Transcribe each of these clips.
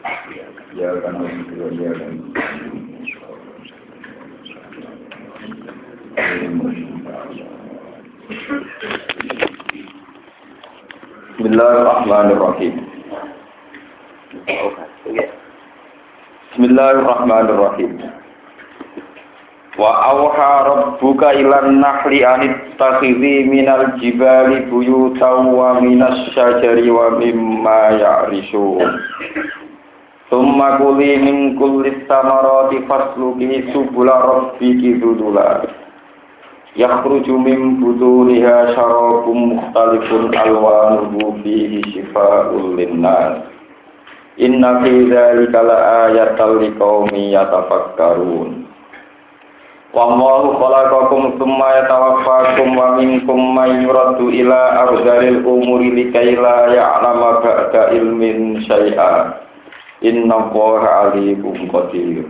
Ya kan ya kan. Bismillahirrahmanirrahim. Bismillahirrahmanirrahim. Wa awha rabbuka ilan nahli anit takhidhi minal jibali buyutan wa minas syajari wa mimma ya'rishun. Thumma kuli min kulli samarati fasluki subula rabbiki dudula. Yakhruju min butuniha syarabun mukhtalifun alwanuhu fihi shifa'ul linnas. Inna fi dzalika laayatal liqaumin yatafakkarun. Wa Allahu khalaqakum tsumma yatawaffakum wa minkum may yuraddu ila arzalil umuri likay la ya'lama ba'da ilmin syai'a. Inna Allaha alimun qadir.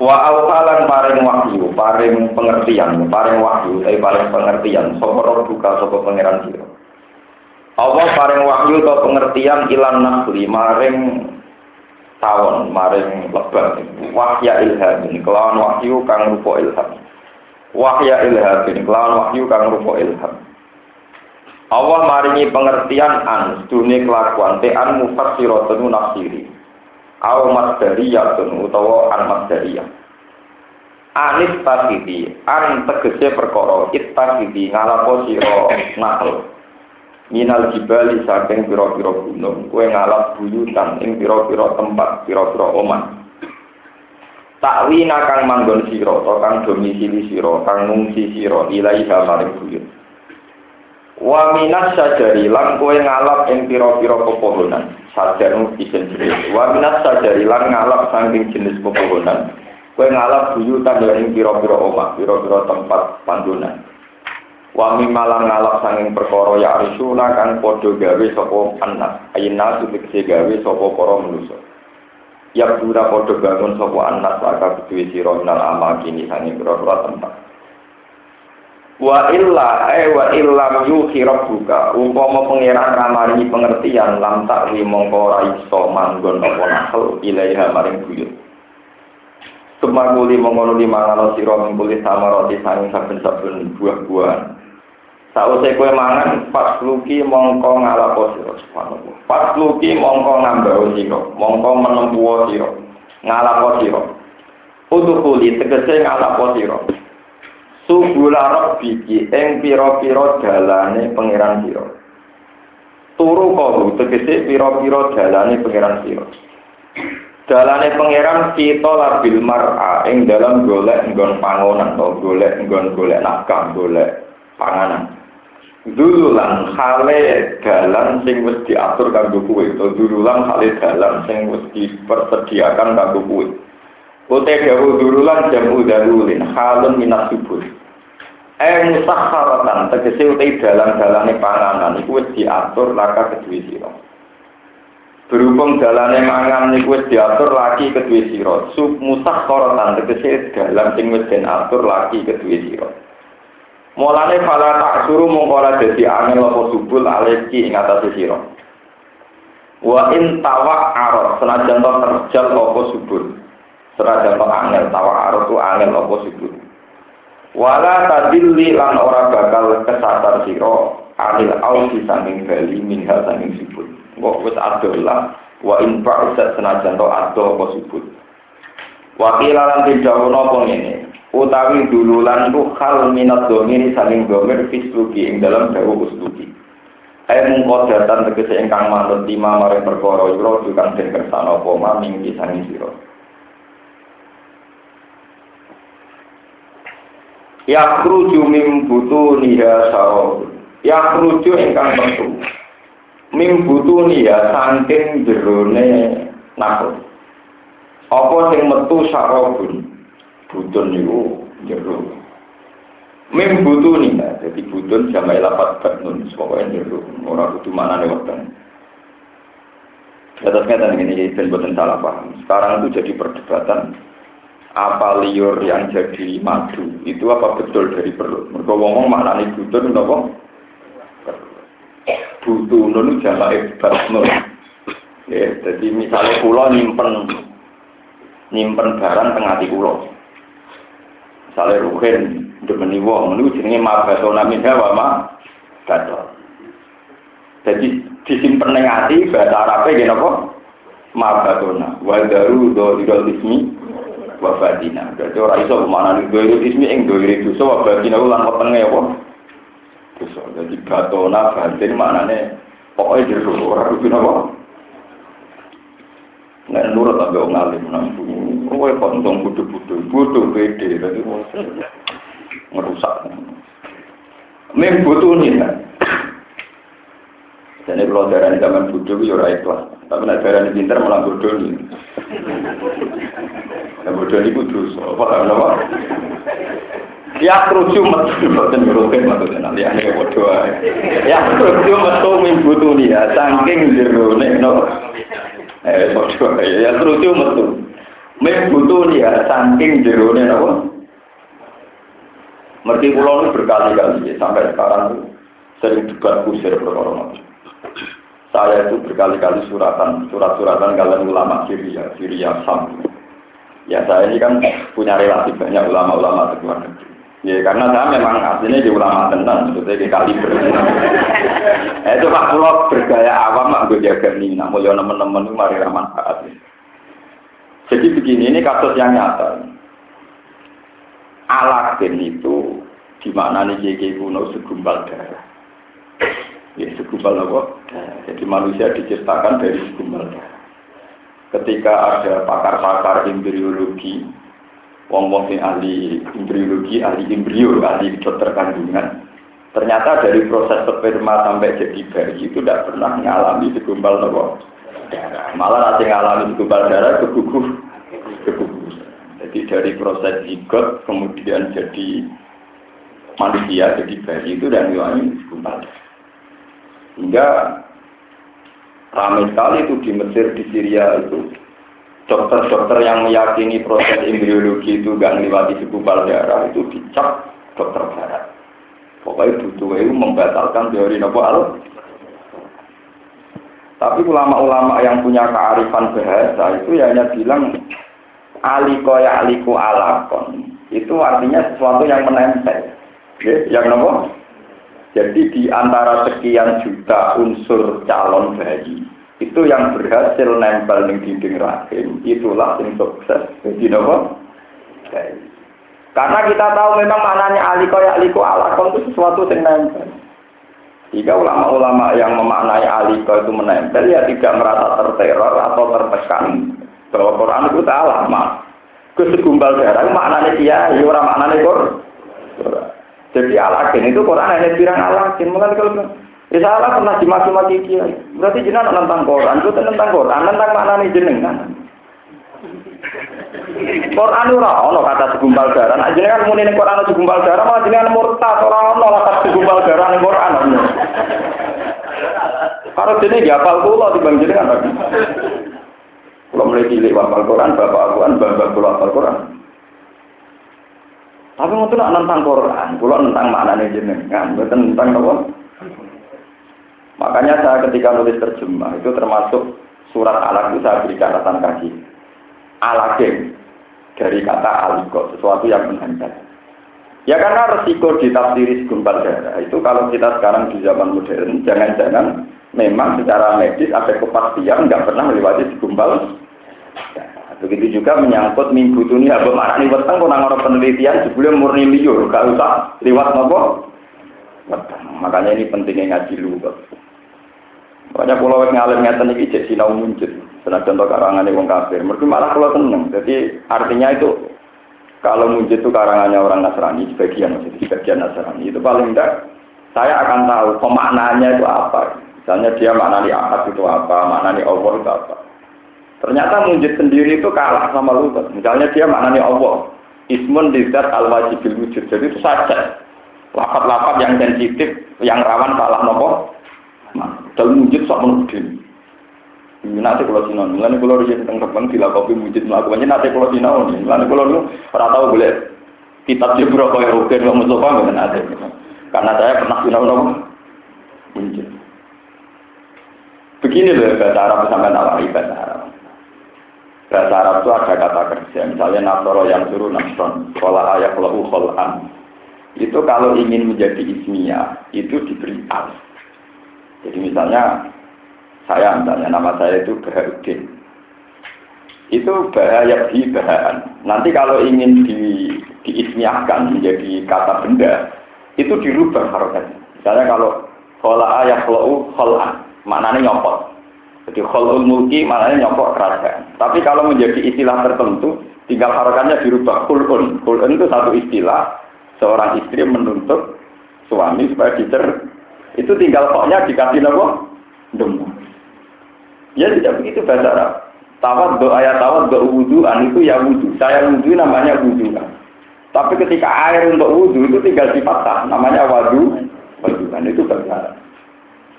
Wa awhalan paring wahyu, paring pengertian, paring wahyu, eh paring pengertian, sapa buka sapa pangeran sira. Allah paring wahyu atau pengertian ilan nasli maring tawon, maring lebar. Wahya ilham ini kelawan wahyu kang rupa ilham. Wahya ilham ini kelawan wahyu kang rupa ilham. Allah maringi pengertian an dunia kelakuan te an mufassiratun nafsiri. Aw masdariyatun utawa an masdariyah. Anis tasidi an tegese perkara ittasidi ngalapo sira nakal. Minal jibali saking pira-pira gunung kowe ngalap buyutan ing pira-pira tempat pira-pira omah. Takwi nakang manggon sira utawa kang domisili sira kang ngungsi sira ilaiha maring buyut. Wa minas sajari lan kowe ngalap ing pira-pira pepohonan. Sajar isin jenis. Wa minas sajari lan ngalap saking jenis pepohonan. Kowe ngalap buyutan ing pira-pira omah, pira-pira tempat panggonan. Wa mimalan ngalap sanging perkara ya arsuna kang padha gawe sapa anak. Ayina supikse gawe sapa para manusa. Ya pura padha bangun sapa anak saka kudu sira nal amal kini sanging pira-pira tempat. Wa illa eh wa illam yuhi rabbuka umpama pangeran ramari pengertian lam takwi mongko ora iso manggon apa nakal ilaiha maring buyut. Semanguli mengono di mangano sira sama roti sanging saben-saben buah-buahan. Sausé kowe mangan pas luki mongko ngalapo sira subhanallah. Pas luki mongko ngambaho sira, mongko menempuo sira, ngalapo sira. Udukuli tegese ngalapo sira. Subula rabbiki ing pira-pira dalane pangeran sira. Turu kodu tegese pira-pira dalane pangeran sira. Dalane pangeran kita labil mar'a ing dalam golek nggon pangonan atau golek nggon golek nafkah, golek panganan. Dululan hale dalan sing wis diatur kanggo kuwe, dululan hale dalan sing wis dipersediakan kanggo kuwe. Kote dawu dululan jamu dalulin halun minas subur. Eh musakharatan tegese utai dalan-dalane panganan iku wis diatur laka kedue sira. Berhubung dalane mangan wis diatur laki kedue sira. Sub musakharatan tegese dalan sing wis diatur laki kedue sira. Mulane fala tak suruh mongkola dadi angel apa subul aleki ing atase sira. Wa in tawa arot senajan terjal apa subul. To angel tawa arot tu angel apa subul. Wala tadilli lan ora bakal kesasar sira anil ausi sanging bali minha sanging subul. Kok wis adolah wa in ba'sa senajan to ado apa subul. Wakilan tidak ono ngene, utawi dululan ku hal minat domini saling domir fisluki ing dalam dawu usluki Ayo mengkodatan tegese ingkang manut lima maring perkara yura juga den apa maming disani sira Ya kruju mim butu niha sarab Ya kruju ingkang metu Mim butu niha saking jerone nakut Apa sing metu sarabun butun niku jero. Mim butuni nah, jadi butun jamai lapat batnun, pokoknya jero. Orang kudu mana nih waktu. Atas kata ini ben boten salah paham. Sekarang itu jadi perdebatan apa liur yang jadi madu itu apa betul dari perut. Mereka ngomong maknanya butun apa? Butun itu jamai batnun. Ya, jadi misalnya pulau nyimpen nyimpen barang tengah di pulau. Misalnya ruhin, demeni wong, ini jenenge mabatona minha wa ma gadol. Jadi disimpen ning ati bahasa Arabe ngene apa? Mabatona. Wa daru idol ismi wa fatina. Jadi ora iso kemanani do ismi ing do dosa wa fatina lan wetenge apa? Dosa. Jadi batona batin maknane pokoknya jero ora kudu napa? Nek nurut sampe wong alim nang kowe kontong butuh-butuh, butuh pede dadi ngerusak. Mem butuh nih. Jadi kalau darah ini zaman itu ya ikhlas. Tapi nak darah ini pinter malah bodoh nih. Nah bodoh ini kudus. Apa kan apa? Ya kerucu metu boten ngerukin maksudnya nanti aneh bodoh. Ya kerucu metu nih ya. Saking jerone no. Eh bodoh ya kerucu metu. Mim butuh nih ya. Saking jerone no. Merti pulau berkali-kali sampai sekarang sering juga kusir perkara saya itu berkali-kali suratan, surat-suratan kalian ulama Syria, Syria Sam. Ya saya ini kan punya relasi banyak ulama-ulama di luar negeri. Ya karena saya memang aslinya di ulama tentang, maksudnya di kaliber. eh, itu pak pulau bergaya awam, mak gue jaga nih, namun ya teman-teman mari saat ini. Jadi begini, ini kasus yang nyata. Aladdin itu di mana nih JK kuno segumpal darah. Ya, segumpal apa? Jadi manusia diciptakan dari segumpal darah. Ketika ada pakar-pakar embriologi, wong-wong yang ahli embriologi, ahli embrio, ahli dokter kandungan, ternyata dari proses sperma sampai jadi bayi itu tidak pernah mengalami segumpal darah. Malah nanti mengalami segumpal darah keguguh, keguguh. Jadi dari proses zigot kemudian jadi manusia jadi bayi itu dan mengalami segumpal darah. Hingga ramai sekali itu di Mesir, di Syria itu. Dokter-dokter yang meyakini proses embriologi itu gak melewati segumpal darah itu dicap dokter barat. Pokoknya butuh itu membatalkan teori nopo al. Tapi ulama-ulama yang punya kearifan bahasa itu ya hanya bilang aliko ya aliko alakon. Itu artinya sesuatu yang menempel. Ya, yang nopo? Jadi di antara sekian juta unsur calon bayi, itu yang berhasil nempel di dinding rahim, itulah yang sukses. Jadi apa? Karena kita tahu memang maknanya aliko ya aliko alakon itu sesuatu yang nempel. Jika ulama-ulama yang memaknai aliko itu menempel, ya tidak merasa terteror atau tertekan bahwa Quran itu salah, mas. Kesegumbal darah maknanya dia, ya orang maknanya Quran. Jadi alakin itu Quran hanya bilang alakin. Mulai kalau ya salah pernah dimaki-maki dia. Berarti jenengan tentang Quran, itu tentang Quran, tentang mana nih jenengan. Quran ora ono kata segumpal darah. Nah jenengan muni ning Quran segumpal darah, malah jenengan murtad ora ono kata segumpal darah ning Quran. Kalau dene ya apal kula timbang jenengan tadi. Kalau mulai cilik hafal Quran, bapak aku kan bapak kula hafal Quran. Tapi ngoten nak nentang Quran, kula nentang maknane jenengan, mboten tentang apa. Makanya saya ketika nulis terjemah itu termasuk surat alaq itu saya beri catatan kaki. Alaqim dari kata aliko, sesuatu yang menempel. Ya karena resiko ditafsiri segumpal darah itu kalau kita sekarang di zaman modern, jangan-jangan memang secara medis ada kepastian nggak pernah melewati segumpal Begitu juga menyangkut minggu tuni apa mana nih weteng kok orang penelitian sebelum murni liur, gak usah lewat nopo. Makanya ini pentingnya ngaji lu. Makanya pulau wes ngalir ngeten iki cek sinau muncul. Senajan contoh karangan wong kafir. Mereka malah kalau tenang. Jadi artinya itu kalau muncul itu karangannya orang Nasrani sebagian maksudnya sebagian Nasrani itu paling enggak saya akan tahu pemaknanya itu apa. Misalnya dia maknani akad itu apa, maknani Allah itu apa. Ternyata mujid sendiri itu kalah sama lugat. Misalnya dia maknanya Allah. Ismun dizat al wajibil wujud. Jadi itu saja. Lapat-lapat yang sensitif, yang rawan salah nopo. Nah, dalam wujud sok menudin. Nanti kalau sinon, nanti kalau riset tentang terbang tidak kopi wujud melakukannya nanti kalau sinon, nanti kalau lu pernah tahu boleh kitab jebro kau yang rugen kau musuh nggak ada. Karena saya pernah sinon nopo wujud. Begini loh bahasa Arab sampai nawari bahasa Arab. Bahasa Arab itu ada kata kerja, misalnya nasoro yang suruh nasron, sekolah ayat lahu kholan. Itu kalau ingin menjadi ismiyah, itu diberi al. Jadi misalnya, saya misalnya nama saya itu Baharudin. Itu bahaya di bahan. Nanti kalau ingin di, diismiyahkan menjadi kata benda, itu dirubah harokatnya. Misalnya kalau khola ayat lahu kholan, maknanya nyopot. Jadi kholul mulki maknanya nyopok kerajaan. Tapi kalau menjadi istilah tertentu, tinggal harokannya dirubah kulun. Kulun itu satu istilah, seorang istri menuntut suami supaya dicer. Itu tinggal pokoknya dikasih nopo demu. Ya tidak begitu bahasa Arab. Tawad do ayat tawad do an itu ya wudhu. Saya wudhu namanya wudhu. Tapi ketika air untuk wudhu itu tinggal dipatah, namanya wadu. Wadu itu bahasa Arab.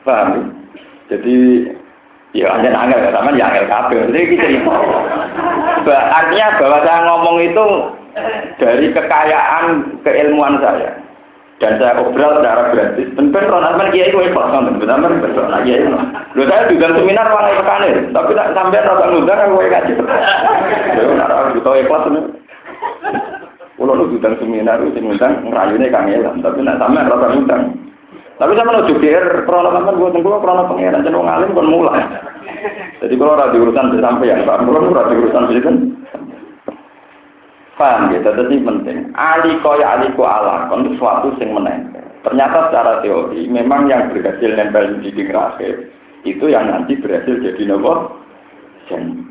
Paham? Jadi Ya hanya angel ya, sama ya angel. Jadi kita gitu. Artinya bahwa saya ngomong itu dari kekayaan keilmuan saya. Dan saya obrol secara gratis. Dan ben ronan kiai ikhlas kan, benar benar betul lagi ya. Lo saya juga seminar malah ikhlas tapi tak sampai rasa ngundang aku kaji. Yo nara butuh ikhlas ini. Kulo lu seminar itu ngundang ngrayune Kang tapi nak sampai rasa ngundang. Tapi sama lo jubir, kalau kan gue tunggu kalau pengiran jeneng ngalim kan mulai. Jadi kalau rada urusan yang Pak, kalau rada urusan kan. Paham ya, ini penting. Aliko ya aliko ala, kon sesuatu yang menempel. Ternyata secara teori, memang yang berhasil nempel di akhir, itu yang nanti berhasil jadi nopo jen.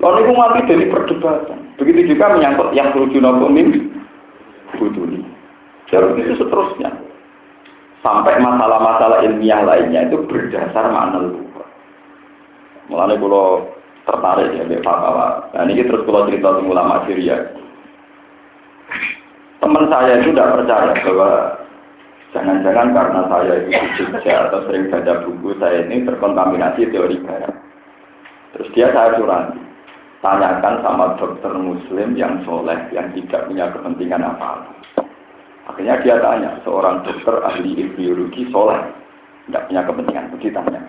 Lalu itu mati dari perdebatan. Begitu juga menyangkut yang lucu nopo mimpi. Buduli. Jadi itu seterusnya sampai masalah-masalah ilmiah lainnya itu berdasar makna lupa. Mulanya kalau tertarik ya Mbak Fatwa. Nah ini terus kalau cerita tentang ulama Syria. Teman saya itu tidak percaya bahwa jangan-jangan karena saya itu Jogja atau sering baca buku saya ini terkontaminasi teori barat. Terus dia saya curang, tanyakan sama dokter muslim yang soleh yang tidak punya kepentingan apa-apa. Akhirnya dia tanya, seorang dokter ahli biologi soleh, tidak punya kepentingan, ditanya.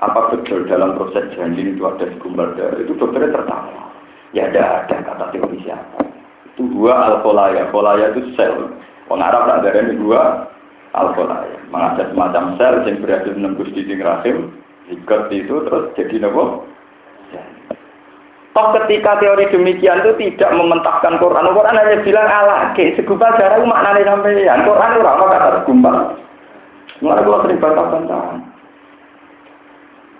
Apa betul dalam proses janin itu ada segumpal darah? Itu dokternya tertawa. Ya ada, ada kata teori siapa. Itu dua alkolaya. Kolaya itu sel. Pengarap tak ada ini dua alkolaya. Mengajak semacam sel yang berhasil menembus dinding rahim. Ikat itu terus jadi nopo Toh ketika teori demikian itu tidak mementahkan Quran. Quran hanya bilang ala ke segumpal darah maknanya sampeyan. Quran itu apa kata segumpal. Mulai gua sering bantah-bantahan.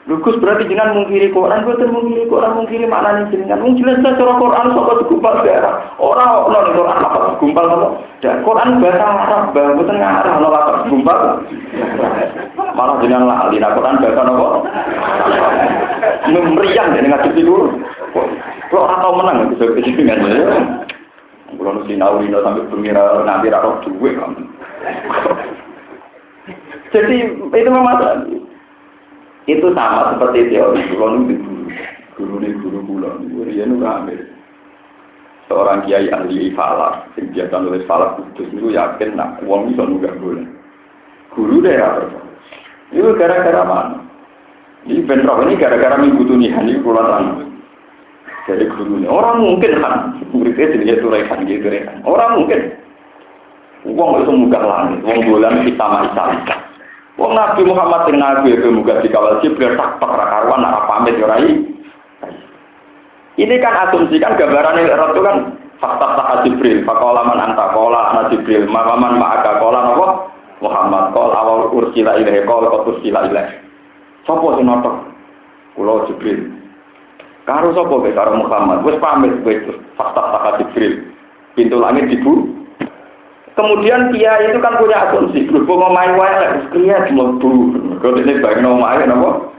Lugus berarti jangan mungkiri Quran, gue mungkiri Quran, mungkiri mana nih jenengan. Mungkin jelas cara Quran soal segumpal darah. Orang orang Quran apa segumpal apa? Dan Quran bahasa Arab, bang, bukan ngarah no apa segumpal. Malah jenengan lah alina Quran bahasa apa? Meriang jadi ngadep itu. Kalau orang tahu menang bisa ya. Kalau nusi naurino sampai pengira nanti raro duit kan. Jadi itu memang itu sama seperti teori kulon di guru. Ini guru kulon. Guru ini rame. Seorang kiai ahli falak, biasa nulis falak kudus, itu yakin nak uang bisa nunggak boleh. Guru deh ya, itu gara-gara mana? Ini bentrok. Ini gara-gara minggu tunihan ini pulang Jadi guru ini orang mungkin kan, muridnya jadi turekan gitu kan. Orang mungkin. Uang itu muka langit, uang bulan kita masih Wong Nabi Muhammad sing Nabi itu muga dikawal. Jibril tak perkara karuan nak pamit ya rai. Ini kan asumsi kan gambaran yang itu kan fakta tak Jibril, fakola man anta kola anak Jibril, mamaman ma'aka kola nopo Muhammad kol awal ursila ilahi kol kol ursila ilahi. Sopo sing notok? Kulo Jibril. Karo sopo be karo Muhammad. Wis pamit kowe fakta tak Jibril. Pintu langit dibu Kemudian dia itu kan punya asumsi, berhubung ngomai wae lek kriya mlebu. Kalau ini bagi ngomai napa?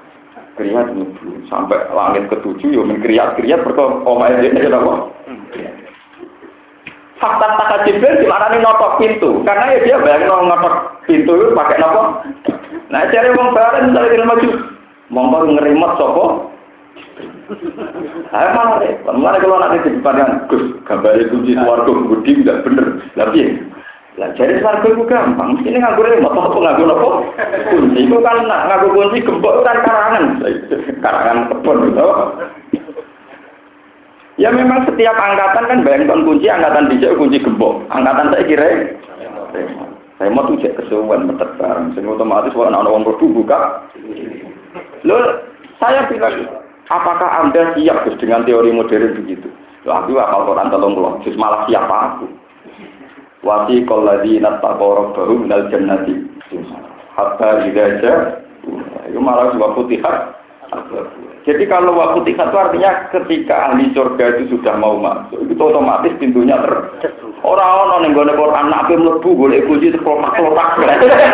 Kriya mlebu. Sampai langit ketujuh yo men kriya-kriya omahe dhewe ya napa? Fakta tak Jibril dilarani notok pintu, karena ya dia bayang notok pintu itu pakai nopo. Nah, cari wong bareng misalnya di maju, monggo ngerimot sopo. Ayo malah repot. Mulai kalau nanti di depan Gus, gambar kunci suarga budi tidak bener. Tapi Lah jadi swarga itu gampang, mesti nganggo remote apa nganggo apa? Kunci itu kan nganggo kunci gembok kan karangan. Karangan kebon gitu. Ya memang setiap angkatan kan bayangkan kunci angkatan bisa kunci gembok. Angkatan saya kira saya mau tuh cek kesuwan meter bareng. Sehingga otomatis orang orang produk buka. Lo saya bilang, apakah anda siap dengan teori modern begitu? Loh, aku akal Quran tolong terus malah siapa aku? Wati kolladina taqaw baru minal jannati. Hatta idza itu malah juga putihat. Jadi kalau waktu tiga itu artinya ketika ahli surga itu sudah mau masuk, itu otomatis pintunya ter. Orang-orang yang gue Quran nabi melebu, boleh kunci terkelopak-kelopak.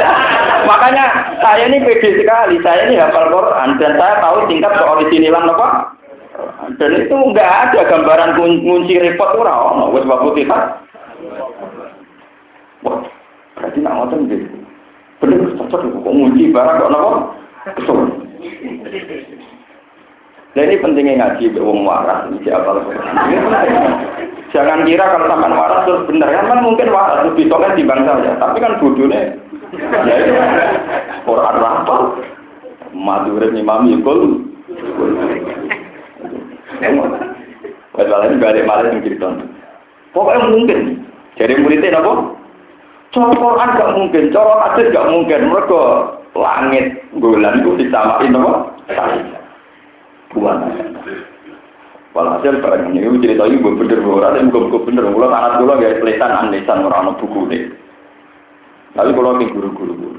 Makanya saya ini pede sekali, saya ini hafal Quran dan saya tahu tingkat keorisinilan apa. Dan itu enggak ada gambaran kunci repot orang, wes waktu tiga. Berarti nak ngotot gitu. Bener cocok kok ngunci barang kok nopo? Betul. Nah ini pentingnya ngaji wong waras ini siapa Jangan kira kalau sampai waras terus benar kan mungkin waras lebih kan di bangsa ya. Tapi kan bodohnya ya itu Quran apa? Madurib imam yukul. Padahal ini balik malah yang cerita. Pokoknya mungkin. Jadi muridnya apa? Cara Quran gak mungkin, cara hadis gak mungkin. Mereka langit bulan itu disamain apa? Bulan. Walhasil barang ini cerita ini gue bener gue rasa gue gue bener gue sangat gue gak pelitan anisan orang buku deh. Tapi kalau ini guru-guru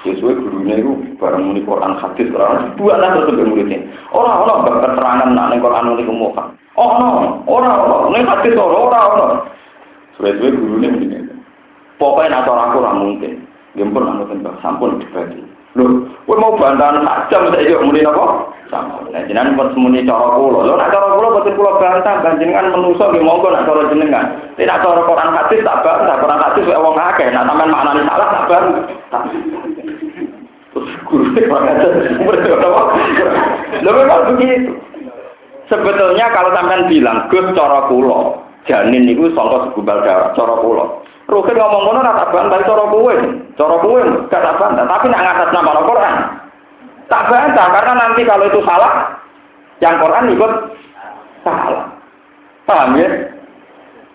sesuai gurunya itu barang muni Quran hadis orang dua lah terus muridnya. Orang orang keterangan nak nih Quran muni kemuka. Oh no, orang orang nih hadis orang orang orang. Sesuai gurunya begini. Pokoknya atau aku lah mungkin. Gempur lah mungkin sampun dibagi. Loh, mau bantahan sak jam saya juga muni apa? Sama. Nah, jenengan pun semuni cara kula. Lho nek cara kula boten kula bantah, panjenengan menungso nggih monggo nek cara jenengan. Nek nek cara Quran hadis tak bantah, Quran hadis wae wong akeh. Nek sampean maknane salah tak bantah. Lho memang begitu. Sebetulnya kalau sampean bilang, Gus cara kula, janin niku sangka segumpal darah, cara kula. Rukin ngomong ngono ora tak bantah cara kowe. Cara kowe gak tak bantah, tapi nak ngatas nama Al-Qur'an. Tak bantah karena nanti kalau itu salah, yang Quran ikut salah. Paham ya?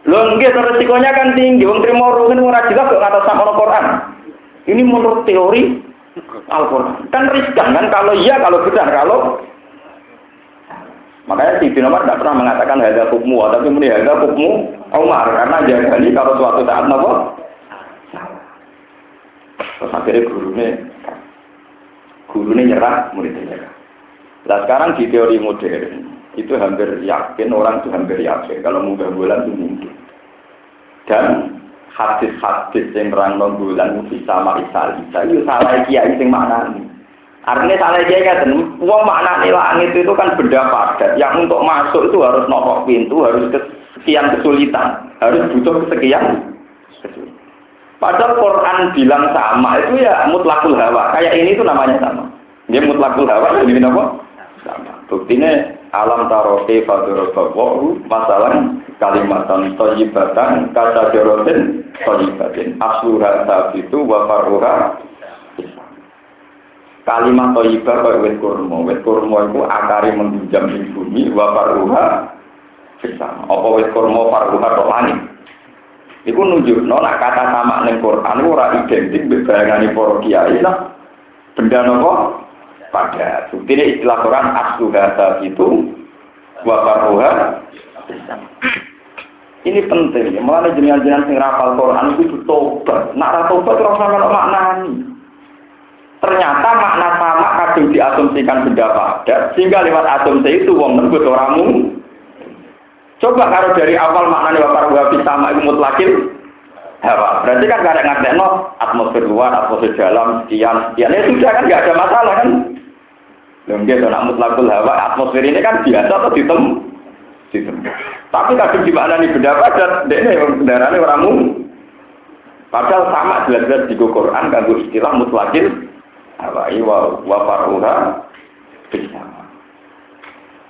Lho nggih resikonya kan tinggi. Wong trimo rukin ora jelas kok ngatas nama Al-Qur'an. Ini menurut teori Al-Qur'an. Kan riskan kan kalau iya kalau benar kalau Makanya si Umar tidak pernah mengatakan harga hukummu, tapi muni harga hukummu Umar karena jadi kalau suatu saat nopo. Terus akhirnya gurunya gurunya nyerah, muridnya nyerah. Nah sekarang di teori modern itu hampir yakin orang itu hampir yakin kalau mudah bulan itu mungkin. Dan hadis-hadis yang terang bulan bisa maisa bisa itu salah kiai yang mana nih. Artinya salah dia kan, uang makna langit itu kan benda padat, yang untuk masuk itu harus nokok pintu, harus sekian kesulitan, harus butuh kesekian. Padahal Quran bilang sama itu ya mutlakul hawa, kayak ini itu namanya sama. Dia mutlakul hawa, ini apa? Sama. Buktinya alam taroke fadorobawu masalah kalimatan toyibatan kata jorotin toyibatin asluha sabitu wa faruha Kalimat toyibah kaya wet kurma. Wet kurma itu akari menghujam di bumi, wa paruha bisa. Apa wet kurma paruha kok langit. Iku nunjuk, nak kata sama neng Quran ora identik bebayangani para kiai lah. Benda nopo pada. Bukti istilah Quran aslu data itu wa paruha ini penting, malah jenengan-jenengan sing rapal Quran itu tobat. Nak ra tobat ora usah maknani. Ternyata makna sama kadung diasumsikan benda padat, sehingga lewat asumsi itu wong nembut orangmu. Coba kalau dari awal maknanya bapak wahabi sama itu mutlakin, hawa. Berarti kan ada ngadek no, atmosfer luar, atmosfer dalam, sekian, sekian. Ya sudah kan gak ada masalah kan. Mungkin kalau mutlakul hawa, atmosfer ini kan biasa atau ditem, ditem. Tapi kadung di mana nih benda padat, ini kendaraannya orangmu. Padahal sama jelas-jelas di Quran kan istilah mutlakin awai wa wa faruha bisa.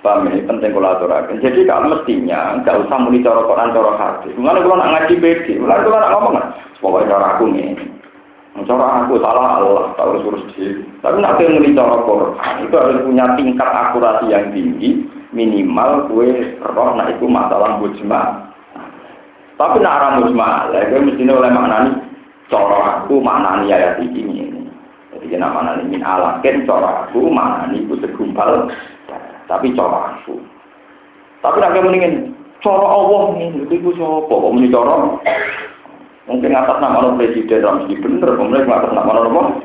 Paham ini penting kolaborasi. Jadi kalau mestinya nggak usah muni cara Quran cara hadis. Mulane kalau nak ngaji pede, mulane kalau nak ngomong pokoknya cara aku nih. Cara aku salah Allah, tahu diri. Tapi nak muni cara Quran itu harus punya tingkat akurasi yang tinggi, minimal kue roh nak itu masalah mujma. Tapi nak arah mujma, lah kue mestinya oleh maknani cara aku maknani ayat ini. Jadi kena maknani min alakin cara aku maknani itu segumpal tapi cara aku. Tapi nak mendingin cara Allah ini, itu coba kok muni cara Mungkin atas nama presiden dalam segi bener, kemudian atas nama orang?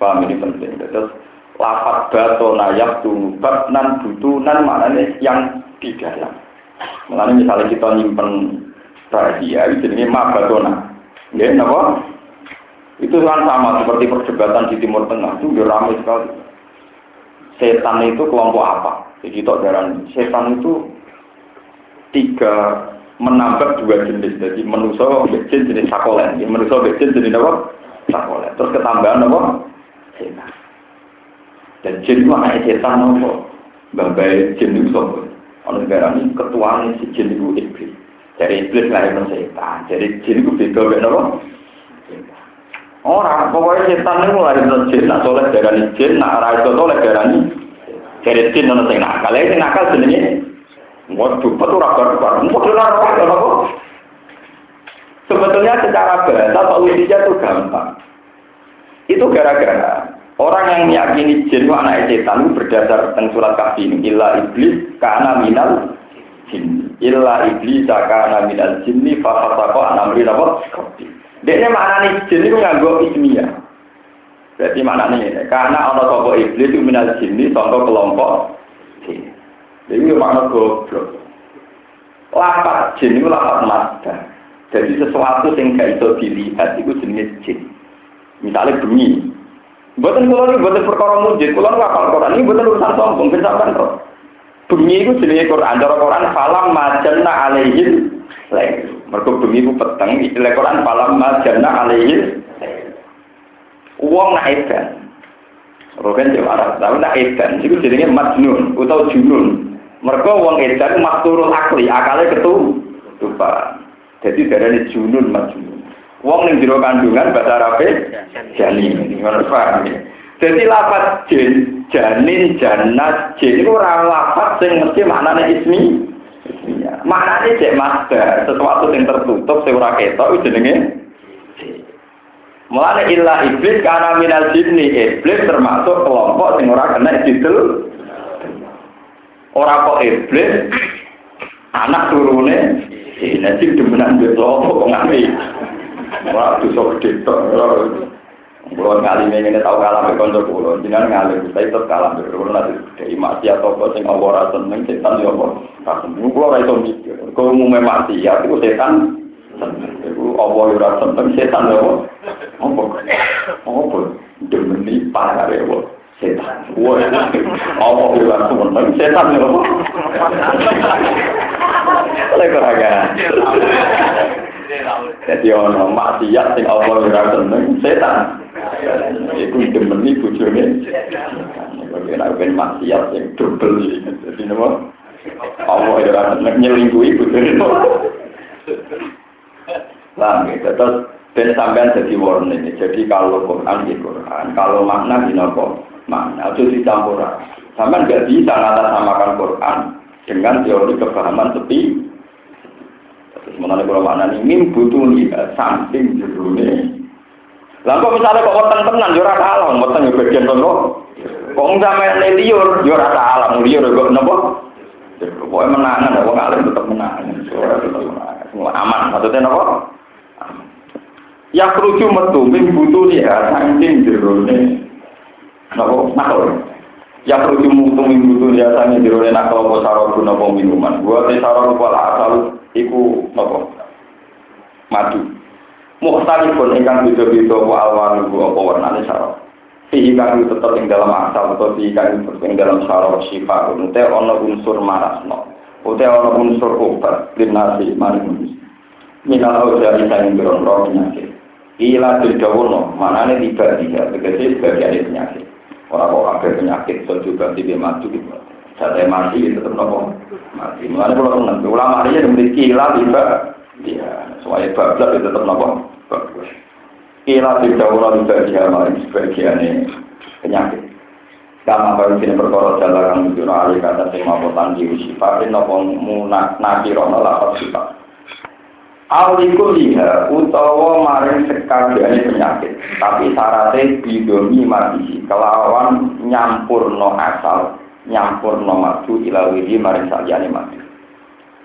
Paham ini penting. Terus lapat bato nayak tunubat nan butunan maknanya yang di dalam. Makanya misalnya kita nyimpen rahasia, itu jadi ma batona. Ya, kenapa? Itu kan sama seperti perdebatan di Timur Tengah itu ramai sekali setan itu kelompok apa? Jadi tok darah setan itu tiga menambah dua jenis. Jadi manusia jin jenis sakolen, manusia jin jenis apa? Sakolen. Terus ketambahan apa? Setan. Dan jin itu setan apa? Babai jin itu. Ono negara ini ketuanya si jin itu iblis. Dari iblis lahir setan. Jadi jin itu beda beda apa? Orang, pokoknya setan itu mulai dari jin, nak soleh darani jin, nak arah itu soleh darani dari jin nono sing nakal, ini nakal jenenge Waduh, betul rabar rabar, betul rabar Sebetulnya secara bahasa solusinya itu gampang. Itu gara-gara orang yang meyakini jin itu anak setan itu berdasar tentang surat kafir ini. Illa iblis karena minal jin. Illa iblis karena minal jinni fafasako anamri apa? Dia maknanya jin itu nganggo ismiyah. Berarti maknanya ini, karena ana sapa iblis itu minal jinni contoh kelompok jin. Jadi makna goblok. Lapat jin itu lapat mata. Jadi sesuatu yang gak bisa dilihat itu jenis jin. Misalnya bengi. Buatan kulo ini buatan perkara mujid, kulo nggak kalau Quran ini buatan urusan sombong, bisa kan roh. Bengi itu jenis Quran, cara Quran falam majana alaihim lain. Mereka bengi itu peteng, istilah Quran falam majana alaihim Uang nak edan. Rogen Jawa Arab, tapi nak edan. Itu jadinya majnun atau junun. Mereka uang edan makturul akli, akalnya ketu. Tupa. Jadi dari ini junun majnun. Uang yang jero kandungan bahasa Arabnya janin. Gimana paham ya? Jadi lapat jin, janin, janat, jin itu orang lapat yang mesti maknanya ismi. Isminya. Maknanya cek master, sesuatu yang tertutup, yang ora ketok, itu jenenge Mulane illa iblis karena minal jinni iblis termasuk kelompok sing ora kena didel. Ora kok iblis anak turune sih demenan mbek kelompok ngami. Ora dosa gede tok. Kulo kali ini tahu kalah mbek kanca kulo, jenengan ngalih saya tetep kalah mbek kulo nanti dari maksiat apa sing Allah ora seneng setan yo apa. Kulo mikir. Maksiat iku setan Iku apa ora seneng setan apa? Apa? Apa? Demeni apa? Setan. Wah, apa ora seneng setan apa? Lek ora Jadi ono maksiat sing apa ora seneng setan. Iku demeni bojone. Nek ben maksiat sing double iki. Jadi napa? Allah ora seneng nyelingkuhi bojone. Paham ya? Terus dan sampean jadi warning. Jadi kalau Quran di Quran, kalau makna di nopo makna itu dicampur. Sampean nggak bisa samakan Quran dengan teori kepahaman sepi. Terus mengenai kalau makna ini mim butuh lihat samping jerune. Lalu misalnya kok wonten tenan yo ora salah, wonten yo bagian kono. Kok sampean liur yo ora salah, liur kok napa? Pokoknya menangan, wong alim tetap menangan. Tetap menangan. Aman, maksudnya napa? Ya kerucu metu min butuh ya saking jerone. Napa nakal? Ya kerucu metu min butuh ya saking jerone nakal apa sarobu napa minuman. Gua te sarobu pala asal iku napa? Madu. Mukhtalifun ingkang beda-beda wa alwanu apa warnane sarap. Fihi kang tetep ing dalam asal atau fihi kang ing dalam sarap syifa unte ana unsur marasno. Ute ana unsur obat linasi maring minal dari saing berondong penyakit. Ila dirdawono, mana ini tiba tiga, tegesi sebagian penyakit. Orang kok kabeh penyakit so juga tidak mati gitu. Saya mati itu tetap nopo mati. Mulane tenang, ulama ini memiliki ilah tiba, ya, soalnya bablas itu tetap nopo. Ilah tidak ulah tiba dia malah sebagian penyakit. Kama baru sini perkara jalan menunjukkan alih kata sing mampu tanggi sifatin nopo munak nakirono lapat sifat. Aliku liha utawa maring sekabiane penyakit, tapi syaratnya bidomi mati kelawan nyampur no asal, nyampur no madu ilawiri maring saliyane madu.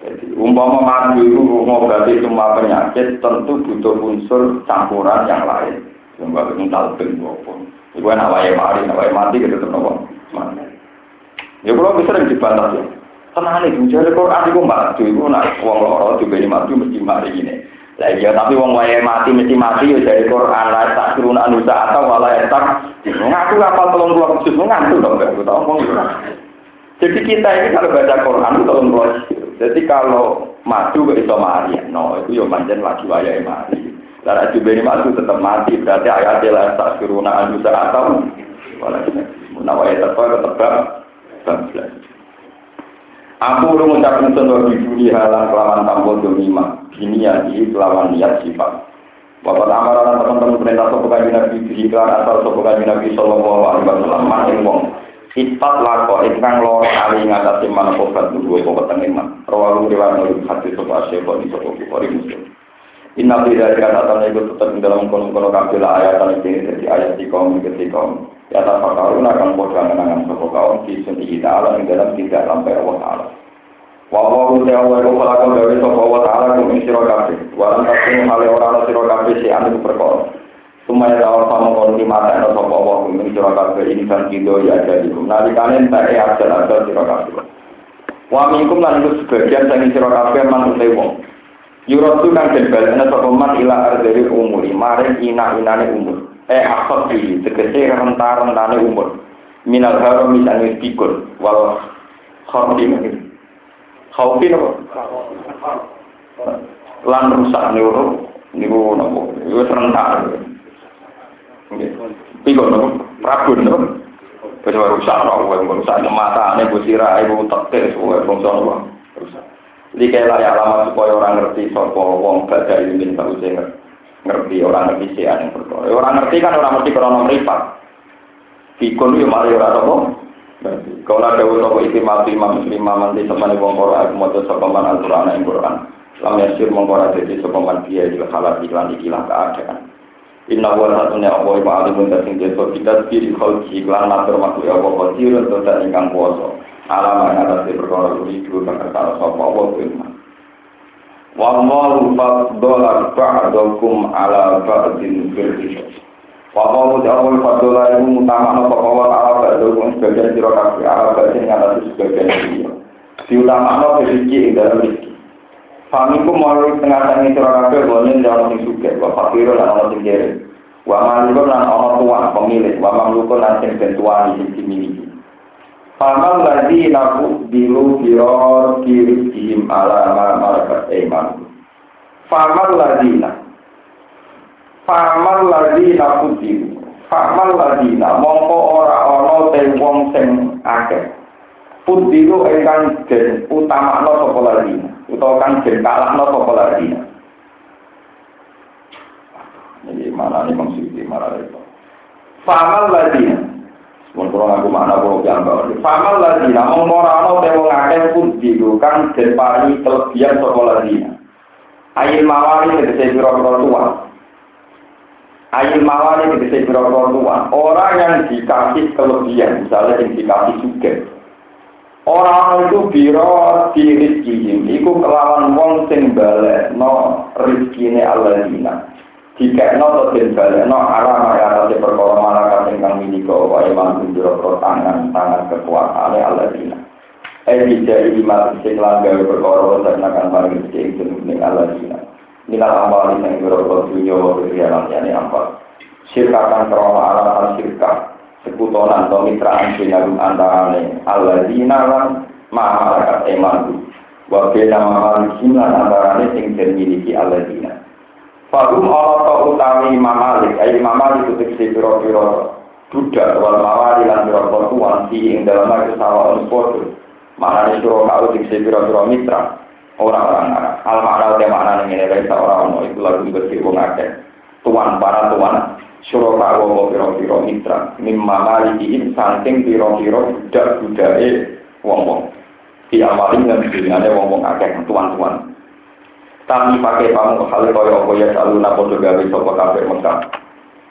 Jadi umpama madu itu ngobati semua penyakit tentu butuh unsur campuran yang lain. Sehingga itu talbin maupun. Iku enak wae mari, wae mati gitu nopo. Mati. Ya kalau bisa sering dibantah ya. Tenang nih, jadi Quran itu mati, itu nak uang loro ini mati mesti mati ini. Lah iya tapi wong wae mati mesti mati ya dari Quran lah tak turun anusa atau malah tak ngaku kapal tolong keluar khusus ngantuk dong gak tahu ngomong Jadi kita ini kalau baca Quran itu tolong keluar. Jadi kalau mati gak bisa mati, no itu ya manjen lagi wae mati. Lah juga ini mati tetap mati berarti lah tak turun anusa atau malah menawa ya tetap tetap Aku udah mengucapkan contoh di dunia halang kelawan domima, ini ya di kelawan niat sifat. Bapak amaran teman-teman perintah sopo kaji nabi di iklan asal sopo kaji nabi sallallahu alaihi wasallam maning wong. Sifat lako ingkang loro kali ngatasi mana kobat nunggu kobat tengiman. Rawalu riwayat nabi hati sopo asyik di sopo bukhari muslim. Inna fi dzalika atana itu tetap di dalam kono-kono kabeh ayat ini jadi ayat di kaum ketika kaum Ya tak tahu akan bodoh menangan sopo kaum di sini ta'ala yang dalam tidak sampai Allah Ta'ala. Wawahu ta'ala wa falakon dari sopo Allah Ta'ala kum ing siro kabeh. Walan takun hale orang siro kabeh si anu perkara. Sumaya dawal sama kono di mata eno sopo Allah siro kabeh insan kido ya jadi kum. Nalikane tak e ajal ajal siro kabeh. Wa minkum lan iku sebagian sangi siro kabeh man utai wong. Yurotu kang den balene sapa man ila ardhil umuri maring ina-inane umur eh akot ini tegese rentah-rentane umur minal haram misalnya pikul wal khawfi mungkin khawfi nopo lan rusak niku niku nopo niku serentak pikul nopo rabun nopo Kecuali rusak nopo rusak mata ane busira ibu tekte semua bangsa nopo rusak jadi kayak layak lama supaya orang ngerti sopo wong baca ilmin tahu saya ngerti orang ngerti sih yang perkara. Orang ngerti kan orang ngerti krono mripat. Pikun yo mari ora apa. Kalau ada usaha itu mati imam muslim manti semane wong ora aku maca sapa man Al-Qur'an ing Qur'an. Lam yasir mongko dadi sapa man dia juga halal iklan ikilah keadaan. Inna wa satunya Allah wa alimun dasing desa kita kiri khalqi iklan matur makhluk ya Allah untuk tak ingkang kuasa. Alam yang atas perkara itu kang kersa sapa Allah firman. Wallahu faddola ba'dakum ala ba'din fil hisab. Wallahu jawab faddola itu utama no pokok ala ba'dakum sebagian sira kabeh ala ba'din atas sebagian sira. Diutama no rezeki ing dalam rezeki. Famiku mau tengah tangi sira kabeh bonen dalam sing suke, wa fakiro lan ana sing kere. Wa malikun lan ana tuan pemilik, wa mamlukun lan sing bentuani sing dimiliki. Famal lagi naku bilu biror kiri jim ala malakat eman. Famal lagi nak. Famal lagi naku bilu. Famal lagi nak. Mongko ora ono te wong sing akeh. Pudilu engkang den utama no sopo lagi. Utawa kang den kalah no sopo lagi. Jadi mana nih maksudnya mana itu? Famal lagi. Mun kula ngaku makna kula piyambak. Famal lagi namun ora ana te pun dilukan den kelebihan saka ladina. Ayil mawali tegese pira-pira tua. Ayil mawali tegese pira-pira tua. Orang yang dikasih kelebihan, misalnya yang dikasih juga. Orang itu biro di rizki iku kelawan wong sing balik no rizkine Allah jika no den no arah maya atas perkara mana kang miliko wa iman tunjuro tangan tangan kekuasaan Allah dina. Eh bisa iman sing langgar perkara dan akan mari sing ning Allah dina. Nila amal sing biro dunya wa riyalan yani ampal. Sirkakan krono alasan sirka sekutonan atau mitraan sinagum antarane Allah dina lan masyarakat iman. Wa bela mamal sinan antarane sing dimiliki Allah dina. Fagum Allah to utawi Imam Malik, ayi Imam Malik itu tegesi piro-piro budak wal mawari lan pira-pira tuan si ing dalam itu sawa padha maknane sira kau dikse pira-pira mitra. Orang-orang Arab. Al makna te makna ning ngene wae ora ono. Iku lagu dikse wong tuan para tuan kau wong pira-pira mitra mimma maliki saking pira-pira budak budake wong-wong di awalin dan dunyane wong-wong akeh tuan-tuan tapi pakai kamu hal kaya apa ya selalu napo gawe sapa kabeh Mekah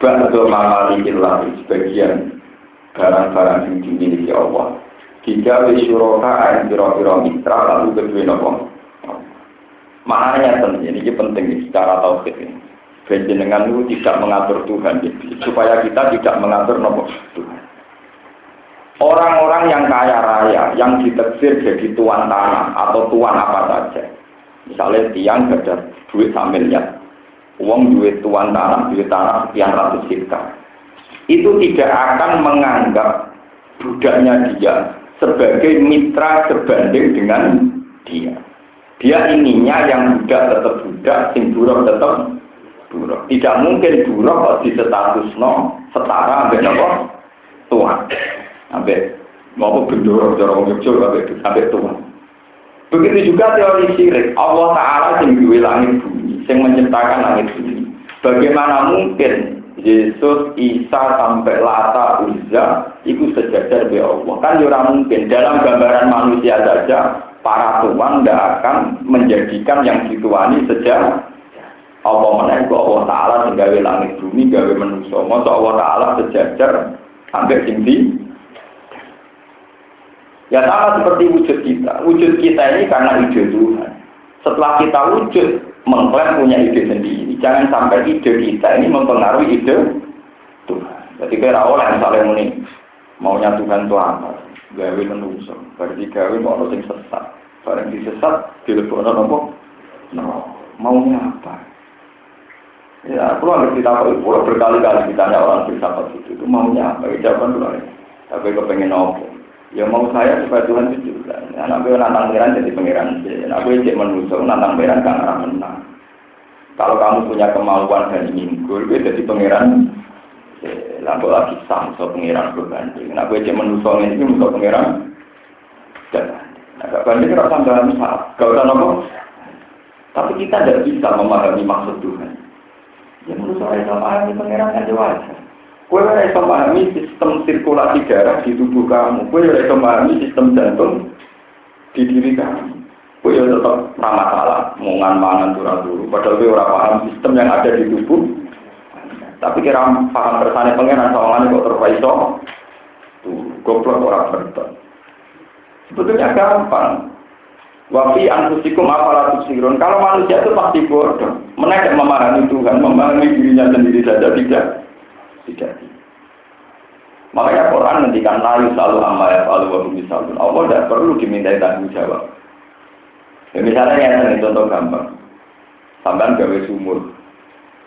Ba'du mamali ilahi sebagian barang-barang yang dimiliki Allah. Jika wisyuroka ayan biro-biro mitra lalu kedua nopo. Maknanya ini penting secara tauhid ini. Dengan itu tidak mengatur Tuhan, supaya kita tidak mengatur nopo Tuhan. Orang-orang yang kaya raya, yang diteksir jadi tuan tanah atau tuan apa saja. Misalnya tiang ada duit sambilnya, uang duit tuan tanah, duit tanah sekian ratus hektar. Itu tidak akan menganggap budaknya dia sebagai mitra sebanding dengan dia. Dia ininya yang budak tetap budak, sing buruk tetap buruk. Tidak mungkin buruk kok di status no setara sampai nopo tuan. Sampai mau gendoro, jorong jogjo sampai tuan. Begitu juga teori sirik. Allah Ta'ala yang langit bumi yang menciptakan langit bumi. Bagaimana mungkin Yesus, Isa, sampai Lata, Uzza, itu sejajar di Allah. Kan ya mungkin. Dalam gambaran manusia saja, para tuan tidak akan menjadikan yang dituani sejak Allah menaik Allah Ta'ala gawe langit bumi, gawe manusia. Masa Allah Ta'ala sejajar sampai tinggi. Ya sama seperti wujud kita. Wujud kita ini karena ide Tuhan. Setelah kita wujud, mengklaim punya ide sendiri. Jangan sampai ide kita ini mempengaruhi ide Tuhan. Jadi kira oleh misalnya muni maunya Tuhan itu apa? Gawe menungso. Berarti gawe mau sing sesat. Barang disesat, dilebokno nopo? No, maunya apa? Ya, aku harus kita pulau berkali-kali ditanya orang filsafat itu, itu maunya apa? Jawaban dulu. Tapi kepengen nopo? Ya mau saya supaya Tuhan itu juga. Anak gue nantang pangeran jadi pangeran. Anak gue cek manusia nantang pangeran kan menang. Kalau kamu punya kemauan dan ingin gue, gue jadi pangeran. Lalu lagi sam, so pangeran berbanding. Anak gue cek manusia ini musuh pangeran. Jangan. Agak banding rasa dalam saat. Gak usah nopo. Tapi kita tidak bisa memahami maksud Tuhan. Ya menurut saya sama ini pangeran aja wajar. Kue ora memahami sistem sirkulasi darah di tubuh kamu. Kue ora iso memahami sistem jantung di diri kamu. Kue ya tetap ramah salah, mungan mangan turun dulu. Padahal kue ora paham sistem yang ada di tubuh. Tapi kira paham bersane pengenan soalnya kok terpaiso. Tuh, goblok orang berton. Sebetulnya gampang. Wafi anfusikum apalah tusirun. Kalau manusia itu pasti bodoh. Mereka memahami Tuhan, memahami dirinya sendiri saja tidak tidak. Makanya Quran nantikan layu selalu amma ya falu wa misalun. Allah tidak perlu dimintai tanggung jawab. Ya, misalnya yang contoh gampang. Sampai gawe sumur.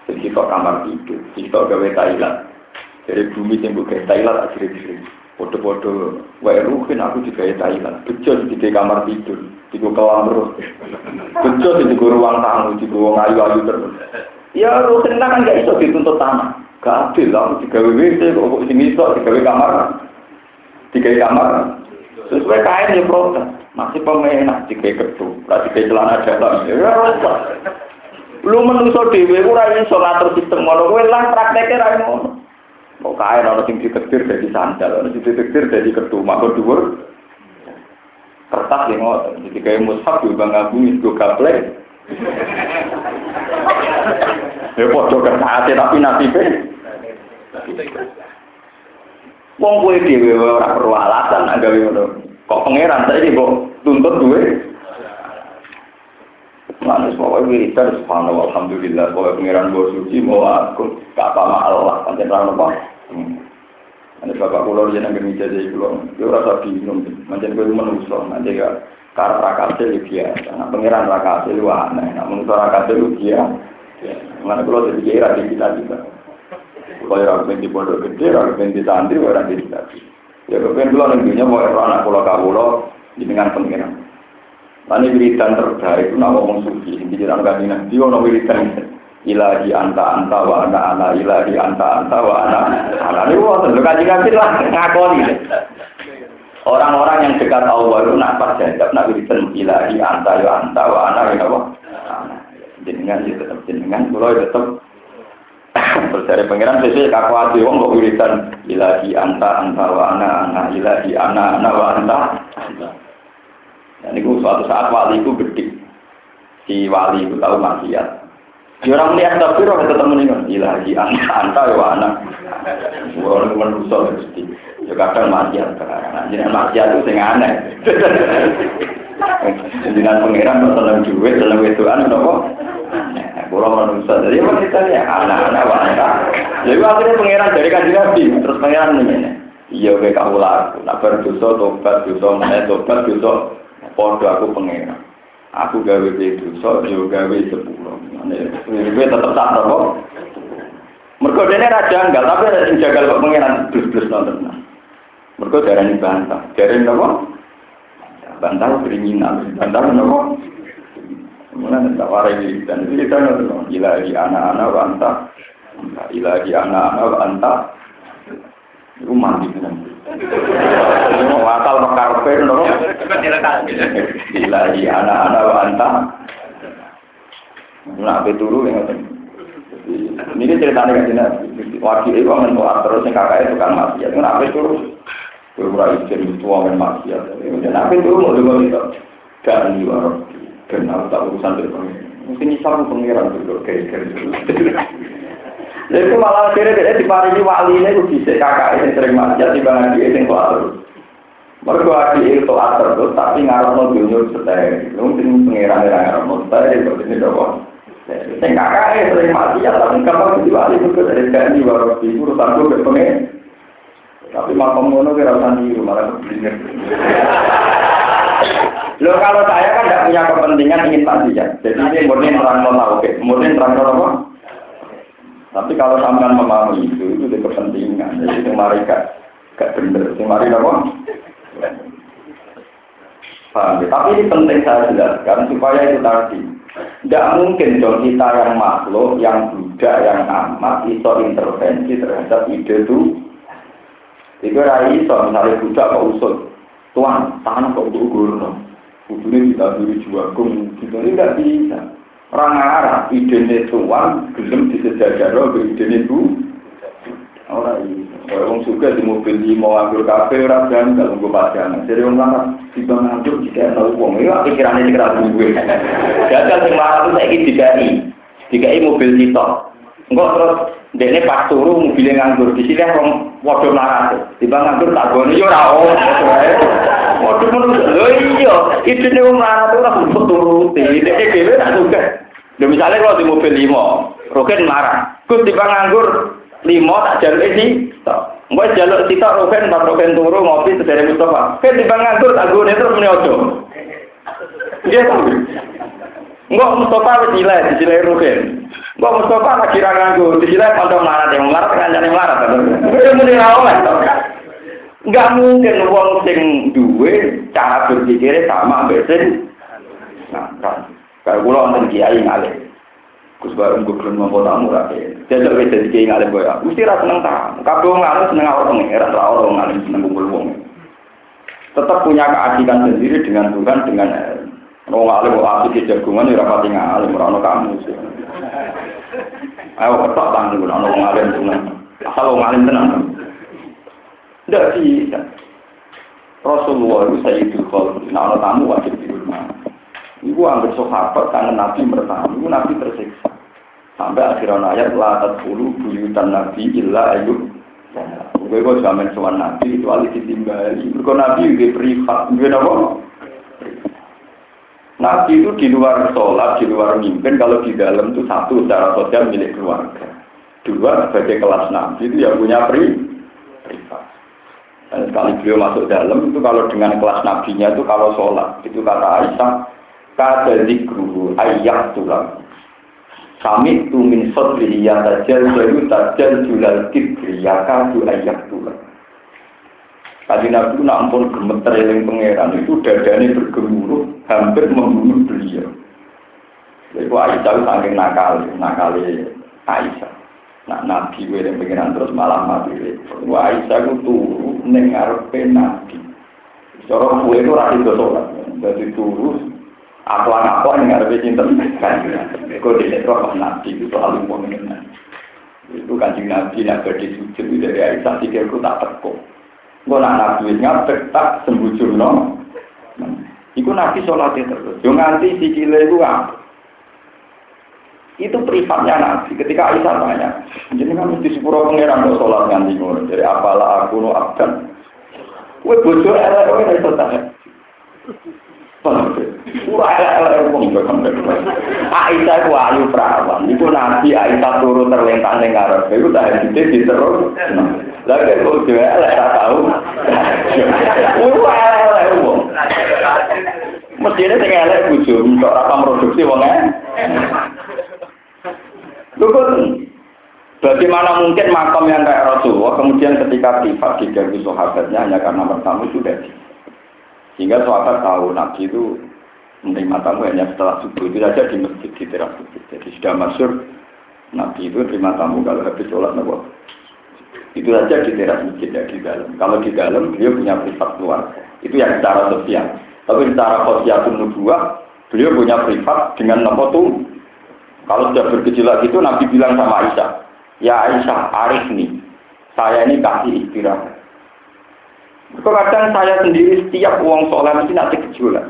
Jadi kok kamar tidur. Kita gawe Thailand. Dari bumi yang bukan Thailand akhirnya Foto-foto wae ruhin aku juga ya Thailand. Bejo di kamar tidur, di kolam terus. Bejo di ruang tamu, di ruang ayu-ayu terus. Ya ruhin kan gak iso dituntut tanah. Gak adil lah, digawe WC, kok sing iso digawe kamar. Digawe kamar. Sesuai kain ya protes. Masih pemenak digawe kertu, ora digawe celana dalam. Ya rusak. Lu menuso dhewe ora iso ngatur sistem ngono, kowe lah prakteke ra ngono. Kok kain ana sing ditetir dadi sandal, ana sing ditetir dadi kertu, mako dhuwur. Kertas yang ngoten, jadi kayak mushaf juga ngabungi, gue gaplek, Ya padha kertas tapi nasibnya Wong kowe dhewe ora perlu alasan gawe ngono. Kok pangeran saiki kok tuntut duwe? Manus mau wiridan subhanallah alhamdulillah bahwa pangeran bos suci mau aku gak apa Allah pancen ra apa. Ada bapak yang nggak bisa jadi kulo, dia rasa bingung, macam gue menusuk, nanti gak karena rakasnya dia, nah pangeran rakasnya lu aneh, nah menusuk rakasnya lu dia, mana kulo jadi kira di kita juga. Kaya orang di pondok gede, orang di santri, orang di santri. Ya kepen kula ning dunya mau anak kula kawula jenengan pengiran. Lan wiridan terbaik itu nama wong suci, sing dijelang kanjeng Nabi ono wiridan. Ilahi anta anta wa ana ana ilahi anta anta wa ana ana ini wah tentu kaji kaji lah ngakoni orang-orang yang dekat Allah itu nak pas jadab nak wiridan ilahi anta ya anta wa ana ya apa? Jenengan ya tetap jenengan kalau tetap. Terus dari pangeran sesuai kaku hati wong kok wiridan ilahi anta anta wa ana ana ilahi ana ana wa anta. Dan itu suatu saat wali itu gede. Si wali itu tahu maksiat Ya lihat tapi orang tetap meninggal. Ilahi anak anta ya anak. Orang manusia mesti. Ya kadang maksiat sekarang. Jadi maksiat itu sing aneh. Jangan pangeran seneng duit, seneng wedoan, nopo. Kalau manusia, jadi apa kita ya anak-anak wanita. Jadi akhirnya pangeran dari kajian nabi, terus pangeran ini. Iya, kayak kamu laku. Nak berdosa, tobat, dosa, mana tobat, dosa. Podo aku pangeran. Aku gawe so yo gawe sepuluh. Gue tetap tak nopo. Mereka ini raja enggak, tapi ada yang jaga kok pengiran plus-plus nonton. Mereka darah ini bantah. Darah ini nopo. Bantah beringinan, bantah nopo. Kemudian tak warai dan itu kita nonton. Ilahi anak-anak bantah. Ilahi anak-anak bantah. Itu mandi nanti. Ini wakal mekarpe, nopo. Ilahi anak-anak bantah. Nah, apa turu yang ngerti. Ini ceritanya kan jelas. Wakil itu akan mau terus yang kakaknya tukang maksiat. Ini apa turu? Kurang istri itu akan maksiat. Dan apa turu mau juga bisa. Dan warung. Dan aku tak urusan dengan Mungkin nyesal pengiran dulu kayak Jadi malah akhirnya dia diparingi wali ini bisa kakak yang sering maksiat di bawah dia yang kuat Mereka lagi itu atur tuh, tapi ngarep mau dunia setelah mungkin pengiran yang ngarep mau setelah itu ini doang. Sing kakake sering mati ya tapi kapan diwali juga dari kani baru di urusan gue berpengen. Tapi makom ngono kira usah di malah keblinger. Lo kalau saya kan tidak punya kepentingan ingin ya. Jadi ini murni terang tahu, oke, murni terang apa? Tapi kalau sampean memahami itu, itu di kepentingan. Jadi itu mari gak, gak bener. Itu mari apa? Paham ya? Tapi ini penting saya jelaskan supaya itu tadi. Tidak mungkin dong kita yang makhluk, yang budak, yang amat, itu intervensi terhadap ide itu. Itu rai iso, misalnya budak kok usul. Tuan, tangan kok untuk gurno. Kudune kita duri juagung, gitu ini nggak bisa. Orang arah, ide tuan, gelem disejajar, ide itu. Orang ini. Kalau orang suka di mobil mau ambil kafe, orang jangan kalau gue. Jadi orang lama di bang ngantuk jika tahu uang, itu pikirannya dikira gue. Gagal sing marah itu saya ini dikai, dikai mobil kita. Enggak terus dia ini pas turu mobilnya nganggur di sini orang waduh marah. Di bang nganggur tak gue yo rao. Waduh menurut lo iya, itu nih orang marah tuh orang turuti. Dia dewe tak suka. Dan misalnya kalau di mobil limo, Roken marah. Gus di bang nganggur limo tak jalur ini Mbak jaluk kita roken, tak roken turu ngopi dari Mustafa. Kan di ngantur tak gue terus menyojo. Dia tahu. Enggak Mustafa wis nilai di sini roken. Enggak Mustafa lagi ra nganggur, di sini pantau marah yang marah kan jane marah kan. Kuwi muni ra oleh. Enggak mungkin wong sing duwe cara berpikir sama mbek sing nah, kan. Kalau kula wonten kiai ngalih. Gus bareng gue belum ngomong tamu rapi. Jadi lebih jadi kayak ngalim gue. Mesti rasa seneng tamu. Wong ngalim seneng awal pengiran, ra orang ngalim seneng kumpul wong. Tetap punya keadilan sendiri dengan Tuhan dengan Wong ngalim kok asik jagungan ya rapati ngalim ora ono kamu. Ayo ketok tangan gue ono ngalim seneng. Asal wong ngalim. Tidak bisa. Rasulullah itu Sayyidul Khalid. Nah, tamu wajib di rumah. Ibu ambil sahabat karena Nabi bertamu, Nabi tersiksa. Sampai akhirnya ayat la tadkhulu buyutan Nabi illa ayub. Gue gue zaman soal Nabi itu alih ditinggali. Mereka Nabi gue privat, gue apa? Nabi itu di luar sholat, di luar mimpin, kalau di dalam itu satu secara sosial milik keluarga. Dua sebagai kelas Nabi itu yang punya pri privat. Dan sekali beliau masuk dalam itu kalau dengan kelas nabinya itu kalau sholat itu kata Aisyah kada zikruhu ayyak tulang. Kami tu min sodri yang tajal jalu tajal julal kibri ya kadu ayyak tulang. Tadi Nabi nak ampun gemeter yang pangeran itu dadanya bergemuruh hampir membunuh beliau. Iku Aisyah saking nakal, nakal Aisyah. Nah, Nabi gue yang pengiran terus malah mati. Wah, Aisyah itu turu ning ngarepe Nabi. Cara kue itu ra itu sholat. Jadi turu apa-apa ning ngarepe sinten kan. Kok dene roh Nabi itu selalu mengenal. Itu kanjeng Nabi nak badhe sujud dari Aisyah sikilku tak teko. Gue nak Nabi ngapet tak sembujurno. Iku Nabi sholatnya terus. Yo nganti sikile itu apa? Itu privatnya Nabi. Ketika Aisyah tanya, jadi kan mesti sepuro pengiran kok sholat nganti ngono. Jadi apalah aku no abdan. Kue bojo elek kowe iso kok Aisyah ku ayu perawan. Iku Nabi Aisyah turun terlentang ning ngarep. Iku tak hadite diterus. Lah kok bojo elek tak tahu. Ora elek wong. Mestinya sing elek bojo, untuk apa produksi wong Lukun, bagaimana mungkin makam yang kayak Rasulullah kemudian ketika sifat diganggu sahabatnya hanya karena bertamu sudah sehingga sahabat tahu Nabi itu menerima tamu hanya setelah subuh itu saja di masjid di teras masjid. Jadi sudah masyur Nabi itu menerima tamu. Kalau habis sholat nabi itu saja di teras masjid ya di dalam. Kalau di dalam beliau punya privat keluarga. Itu yang secara sosial. Tapi secara sosial nubuah beliau punya privat dengan nama tuh kalau sudah bergejolak itu Nabi bilang sama Aisyah, ya Aisyah, arif nih, saya ini kasih istirahat. Kadang saya sendiri setiap uang sholat mesti nanti gejolak.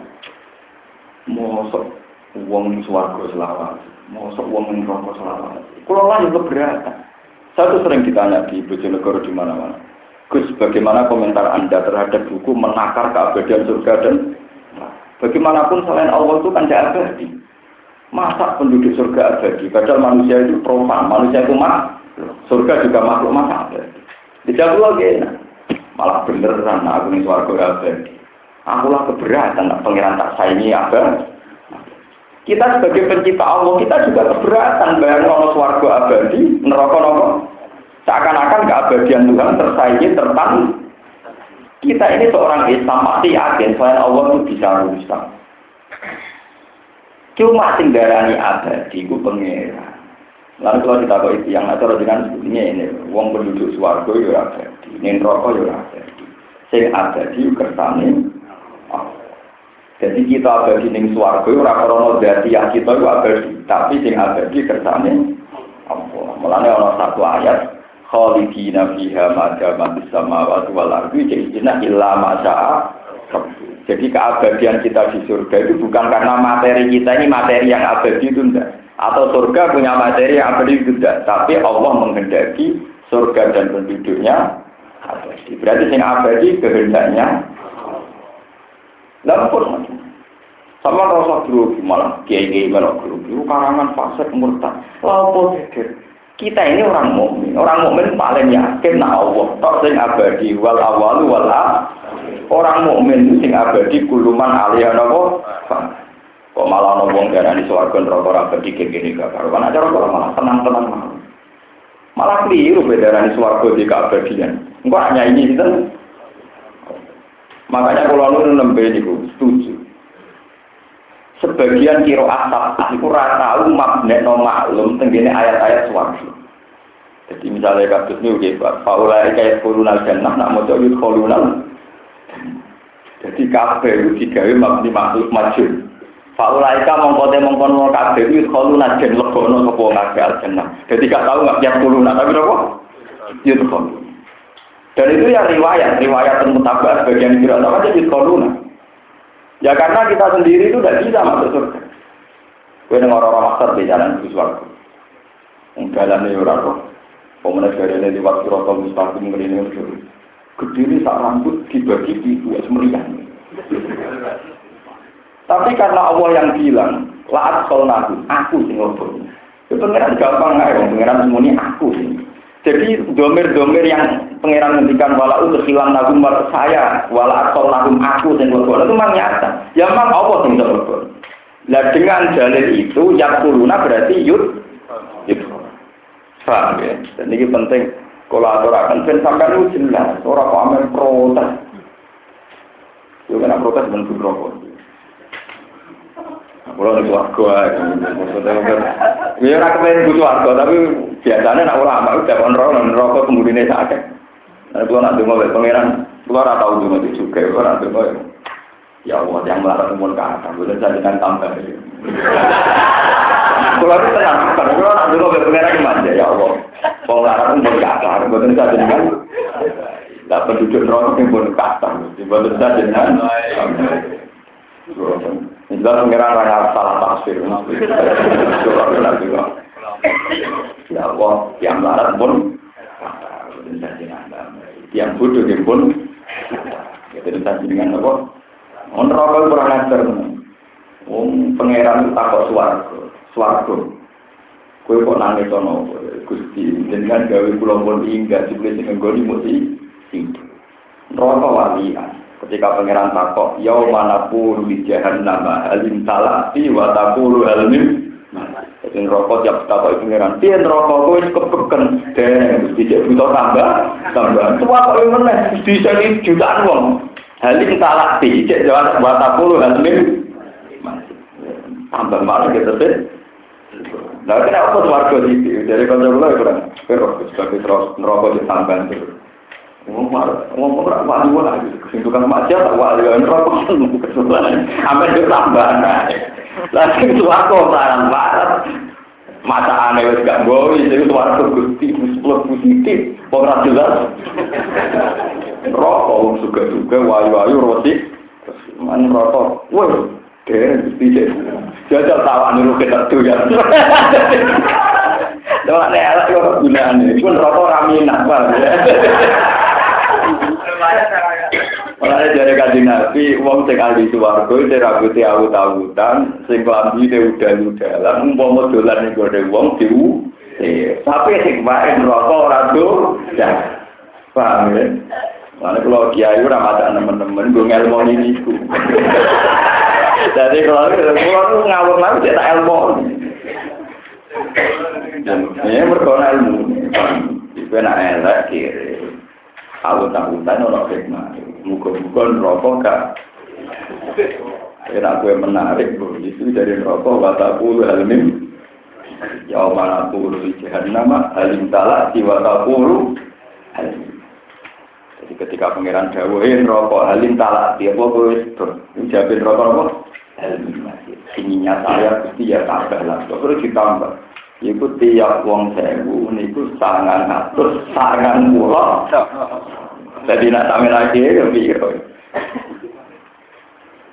Mosok uang ini suarga selawat, mosok uang ini rokok selawat. Kalau lah itu keberatan. Saya tuh sering ditanya di Bojonegoro di mana-mana. Gus, bagaimana komentar Anda terhadap buku menakar keabadian surga dan bagaimanapun selain Allah itu kan tidak abadi. Masa penduduk surga abadi? Padahal manusia itu profan, manusia itu mak, surga juga makhluk masa abadi. Tidak lagi, malah beneran aku ini suarga abadi. Aku lah keberatan, pengiran tak saingi abadi. Kita sebagai pencipta Allah, kita juga keberatan bayang nono suarga abadi, neraka nono. Seakan-akan keabadian Tuhan tersaingi, tertang. Kita ini seorang Islam, pasti yakin selain Allah itu bisa rusak. Cuma sing darani abadi ku pangeran. Lalu kalau kita kok itu yang acara dengan sebutnya ini, wong penduduk suwargo ya abadi, ini rokok ya abadi. Sing abadi kersane Jadi kita abadi ning suwargo ora krana dadi yang kita itu abadi, tapi sing abadi kersane Allah. Mulane ana satu ayat khalidina fiha ma dama bis samawati wal ardi jadi illa ma jadi keabadian kita di surga itu bukan karena materi kita ini materi yang abadi itu enggak. Atau surga punya materi yang abadi itu enggak. Tapi Allah menghendaki surga dan penduduknya abadi. Berarti yang abadi kehendaknya. Lampun sama rasa grogi malah kiai-kiai malah grogi karangan fase murtad lalu pikir kita ini orang mukmin orang mukmin paling yakin nah Allah tok sing abadi wal awal wal Orang mukmin sing abadi kuluman aliyah napa? Kok malah ana wong darani swarga neraka abadi kene gak karo. Kan acara kok malah tenang-tenang malah. Malah keliru bedarani swarga di keabadian. Engko hanya ini itu. Makanya kalau nu nembe niku setuju. Sebagian kiro asap, aku rata tahu no maklum tenggine ayat-ayat swarga. Jadi misalnya kasus ini udah, Paulai kayak kolonal jannah, nak mau jadi kolonal jadi kafe itu digawe mabni makhluk majul. Faulaika mongkote mongkon kafe itu kalau najen legono kepo ngabe aljannah. Jadi gak tahu nggak tiap kuluna tapi apa? Itu. Dan itu ya riwayat, riwayat mutabar bagian kira apa jadi koluna. Ya karena kita sendiri itu tidak bisa masuk surga. Gue dengar orang master di jalan ke suaraku. Jalan ini orang kok. Pemenang dari ini lewat surau mustaqim ini Kediri sak rambut dibagi di dua semerian. Tapi karena Allah yang bilang, laat nabi, aku sing ngobrol. Itu pengiran gampang aja, pengiran semuanya aku sih. Jadi domir-domir yang pengiran ngendikan wala untuk hilang nagum saya, wala atau nagum aku sing ngobrol itu memang nyata. Ya memang Allah sing ngobrol. Nah dengan dalil itu yang turuna berarti yud, yud. Paham ya? Dan ini penting kolaborasi ben sampai itu jelas orang amen protes yo kena protes ben rokok Kalau di suarga, maksudnya kan, ya orang kepengen di suarga, tapi biasanya nak ulama udah kontrol, rokok kemudian sakit. Nah, itu nak dengar pangeran, itu orang tahu dengar itu juga, orang dengar. Ya Allah, yang melarang umur kata, boleh jadi kan tambah. Kalau itu tenang, kalau nak dengar pangeran gimana ya Allah, mau melarang umur kata, boleh jadi kan. Nah, penduduk rokok yang pun kata, boleh jadi kan. Jelas pengiran raya salah tafsir. Ya Allah, yang larat pun yang bodoh pun itu tadi dengan apa? Menerokok kurang ajar Om pangeran takut suaraku, suaraku. Kue kok nangis ono, gusti, dengan gawe pulau pun hingga jubli dengan gue dimuti, itu. Rokok walian. Ketika pangeran takok, yau mana pun di nama halim talati wa takulu. Jadi rokok tiap takok itu pangeran, dia rokok gue kepeken, dan dijak butuh tambah, tambah. Tua kok yang mana? Di jutaan wong. Halim talati, dijak jawab wa takulu. Tambah malah gitu sih. Nah, kenapa gitu? Dari kalau mulai kurang, pero sebagai terus neraka ditambah terus. Ngomong ora wali wae sing tukang maksiat tak wali wae rokok kesuwen ame yo tambahan lagi suwargo barang barat mata aneh wis gak gowo iki suwargo gusti muspul positif ora jelas. Rokok suka-suka wayu-wayu roti. Man rokok. Woi Keren, gusti jajal tawa niru kita tuh ya. Doa nih, alat yo gunane. Pun rokok raminah, Bang. Mulane jare kanjeng Nabi, wong sing ahli swarga iki rambuté awut-awutan, sing klambine udan-udalan, umpama dolan ning gone wong diu. Tapi sing wae ora do. Ya. Paham ya? Mana kalau kiai ora macam teman-teman, gue ngelmo ini ku. Jadi kalau kalau ngawur lagi tak ilmu. Ya berkona ilmu. Itu enak elek kiri. Awut-awutan orang hikmah. Muka-muka rokok kak. Enak gue menarik, bro. Itu dari rokok, watakulu halmim. Ya mana pulu di nama halim tala, si watakulu halim. Jadi ketika pangeran dawuhin rokok halim tala, dia apa gue ucapin rokok apa? Halim masih. Inginnya saya pasti ya tambah lah. Terus ditambah. Iku tiap wong sewu, niku sangat ngatur, sangat pulau. Jadi nak sampai lagi ya biro.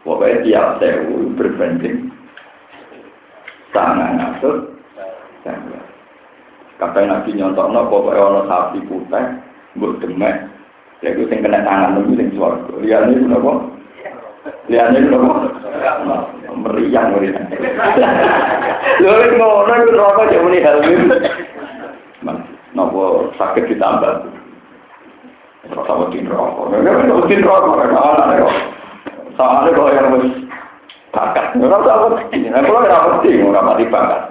Pokoknya tiap sewu berbanding sangat ngatur. Kata nabi nyontok no, pokoknya ono sapi putih, buat demek. Jadi sing kena tangan lebih sing suarga. Lihatnya itu apa? Lihatnya itu apa? Meriang meriang. Lalu ngono itu rokok jadi ini helmin. Nopo sakit ditambah. Rasa wedi rokok. Wedi rokok. Soalnya kalau yang wis bakat. Rasa wedi. Nah kalau ora wedi ora mati bakat.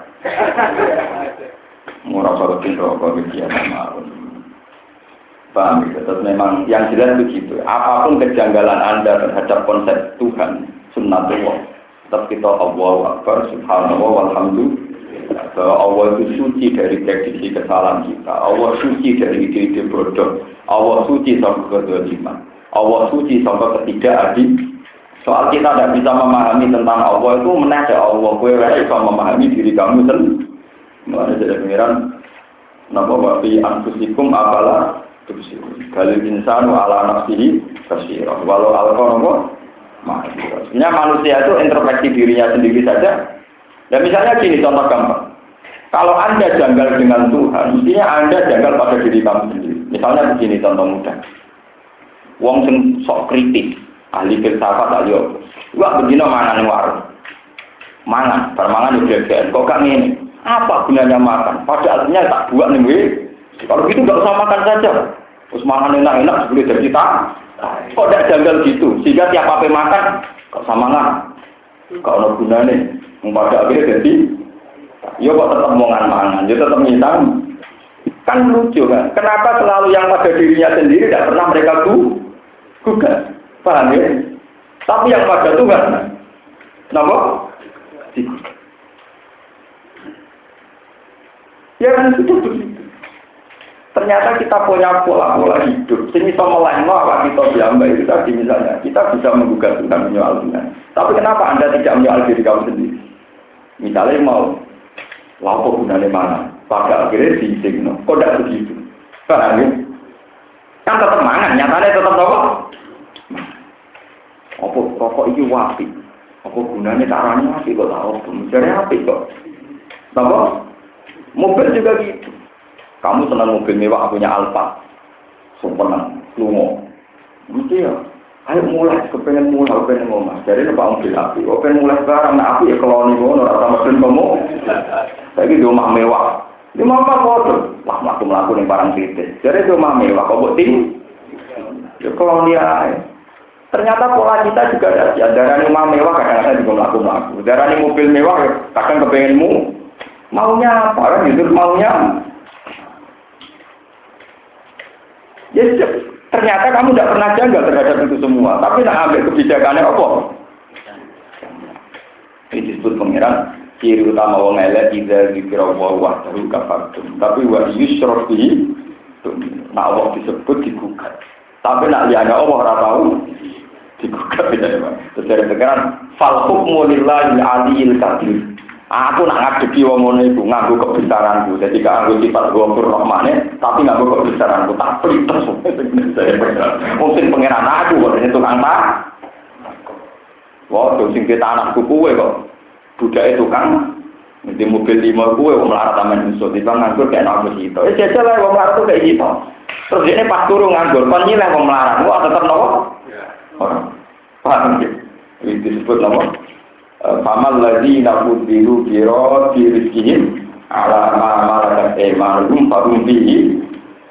Ora wedi rokok iki ya Paham ya? Terus memang yang jelas begitu. Apa pun kejanggalan Anda terhadap konsep Tuhan, sunnatullah. Tetap kita Allah Akbar, Subhanallah, Walhamdulillah. Bahwa Allah itu suci dari prediksi kesalahan kita. Allah suci dari ide-ide bodoh. Allah suci sampai kedoliman. Allah suci sampai ketidakadil. Soal kita tidak bisa memahami tentang Allah itu menada Allah. Kue bisa memahami diri kamu sendiri. Mulai dari pengiran. Napa wafi anfusikum apalah Galil insanu ala nafsihi basirah. Walau nopo Sebenarnya manusia itu introspeksi dirinya sendiri saja. Dan misalnya gini contoh gampang. Kalau Anda janggal dengan Tuhan, mestinya Anda janggal pada diri kamu sendiri. Misalnya begini contoh mudah. Wong sing sok kritis, ahli filsafat ahli apa. Wah begini mangan warung. Mangan, permangan di Kok kan ini? Apa gunanya makan? Pada artinya tak buat nih kalau gitu nggak usah makan saja. Terus makan enak-enak sebelum jadi kita. Kok tidak janggal gitu? Sehingga tiap apa makan, kok sama nggak? Kalau ada gunanya, pada akhirnya jadi, ya kok tetap mau mangan, ya tetap minta. Kan lucu kan? Kenapa selalu yang pada dirinya sendiri tidak pernah mereka gugat? Paham ya? Tapi yang pada Tuhan, kenapa? Ya kan sudah begitu. Ternyata kita punya pola-pola hidup. Sini kita melengno apa kita diambil itu tadi misalnya. Kita bisa menggugat Tuhan menyoal Tuhan. Tapi kenapa Anda tidak menyoal diri kamu sendiri? Misalnya mau lapo gunanya mana? Pada akhirnya diising, no. kok tidak begitu? Paham ya? Kan tetap mangan, nyatanya tetap apa? Apa rokok itu wapi? Apa gunanya caranya wapi kok tahu? Mencari api kok. Kenapa? Mobil juga gitu. Kamu senang mobil mewah, punya Alfa. Sumpenang, lungo. Mesti ya. Ayo mulai, kepengen mulai, kepengen ngomong. Jadi ini mobil api. Kepengen mulai sekarang, nah api ya kalau nih ngono, rasa mesin kamu. Saya di rumah mewah. Di mana kotor? Wah, melaku melaku nih barang titis. Jadi di rumah mewah, kok bukti? Ya kalau dia, ternyata pola kita juga ada. Ya, darah rumah mewah kadang-kadang juga melaku melaku. Darah mobil mewah, kadang kepengenmu. Maunya apa? Kan justru maunya Ya, ternyata kamu tidak pernah janggal terhadap itu semua. Tapi nak ambil kebijakannya apa? Ini disebut pengiran ciri utama wong elek ida dikira wa wahdahu kafartum. Tapi wa yusrof bihi nak Allah disebut digugat. Tapi nak liane Allah ora tahu digugat ya, Terus dari pengiran fal lillahi aliyil. Aku nak ngadepi wong ngono iku nganggo kebesaranku. Jadi gak nganggo sifat ghafur rahmane, tapi nganggo kebesaranku. Tak plites Wong sing pangeran aku kok itu tukang tak. Wah, sing kita anakku kuwe kok. Budake tukang di mobil lima kue, wong melarat taman musuh, di bang nganggur kayak nak itu. Eh jajal lah, wong melarat tuh kayak gitu. Terus ini pas turun nganggur, kon nyileh wong melarat, wah tetap nopo. Orang, paham gitu. Itu disebut nopo. Famal lagi nakut biru biro dirizkihim ala ma malakat emanum farum bihi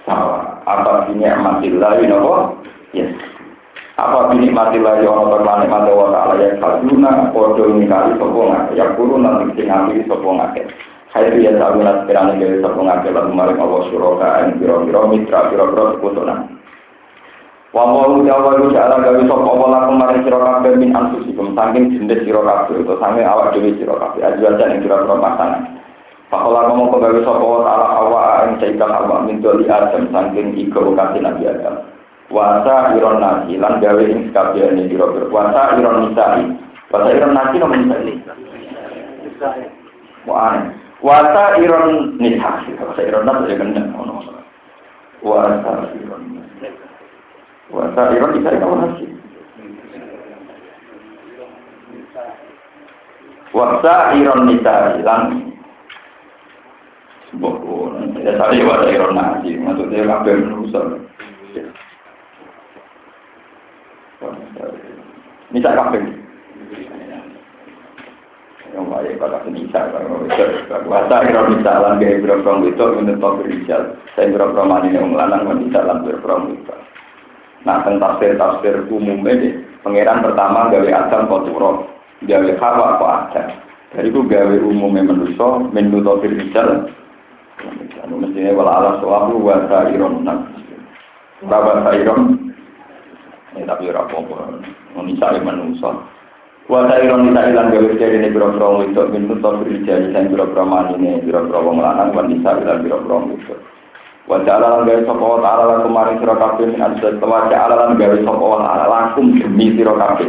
sawa. Apa bini amatillah ini apa? Yes. Apa bini amatillah yang orang berlanik mata wa ta'ala yang kaluna kodo ini kali sopong yang kurun nanti sing ambil sopong ake. Hai ya sabuna sekiranya dari sopong ake lalu maring Allah suroka yang biro-biro mitra biro-biro sekutunan. Wa mau jawa lu jala gawe sapa wala kemarin sira kabeh min anfusikum saking jenis sira kabeh utawa saking awak dhewe sira kabeh aja ing sira pasangan. Pakola gawe sapa wa ta'ala awa ing saika hawa min doli adam saking iko kasih Nabi Adam. Wasa iron nasi lan gawe ing sakabehane sira kabeh. Wasa iron nisai. Wasa iron nasi nopo nisai. Wah, wasa iron nisai. Wasa iron nasi ya ngono. Wasa iron Wasa iron bisa kamu nasi. Wasa iron nisa hilang. Sebuah ya tadi wasa iron nasi, maksudnya kabel rusak. Nisa kabel. Yang baik pada penisa, wasa iron nisa lan gaya berapa itu menurut berijal. Saya berapa mani yang melanang wanita lan berapa itu. Nah, tentang tafsir-tafsir umum ini, pangeran pertama gawe Adam koturo, gawe Hawa apa Adam. Dari itu gawe umumnya manusia, menutup rijal. Anu mestinya wala ala suabu wa sa'iron nak. Berapa sa'iron? Ya, tapi ora apa-apa. Menisai manusia. Wa sa'iron nisa ilan gawe jadi ini biro-biro itu, menutup rijal, dan biro-biro mani ini, biro-biro wong lanang, wa nisa ilan biro-biro itu. Wajah ala lan gawe sapa wa ta'ala lan kemarin sira kabeh min ajal wajah ala lan gawe sapa wa ta'ala langsung demi sira kabeh.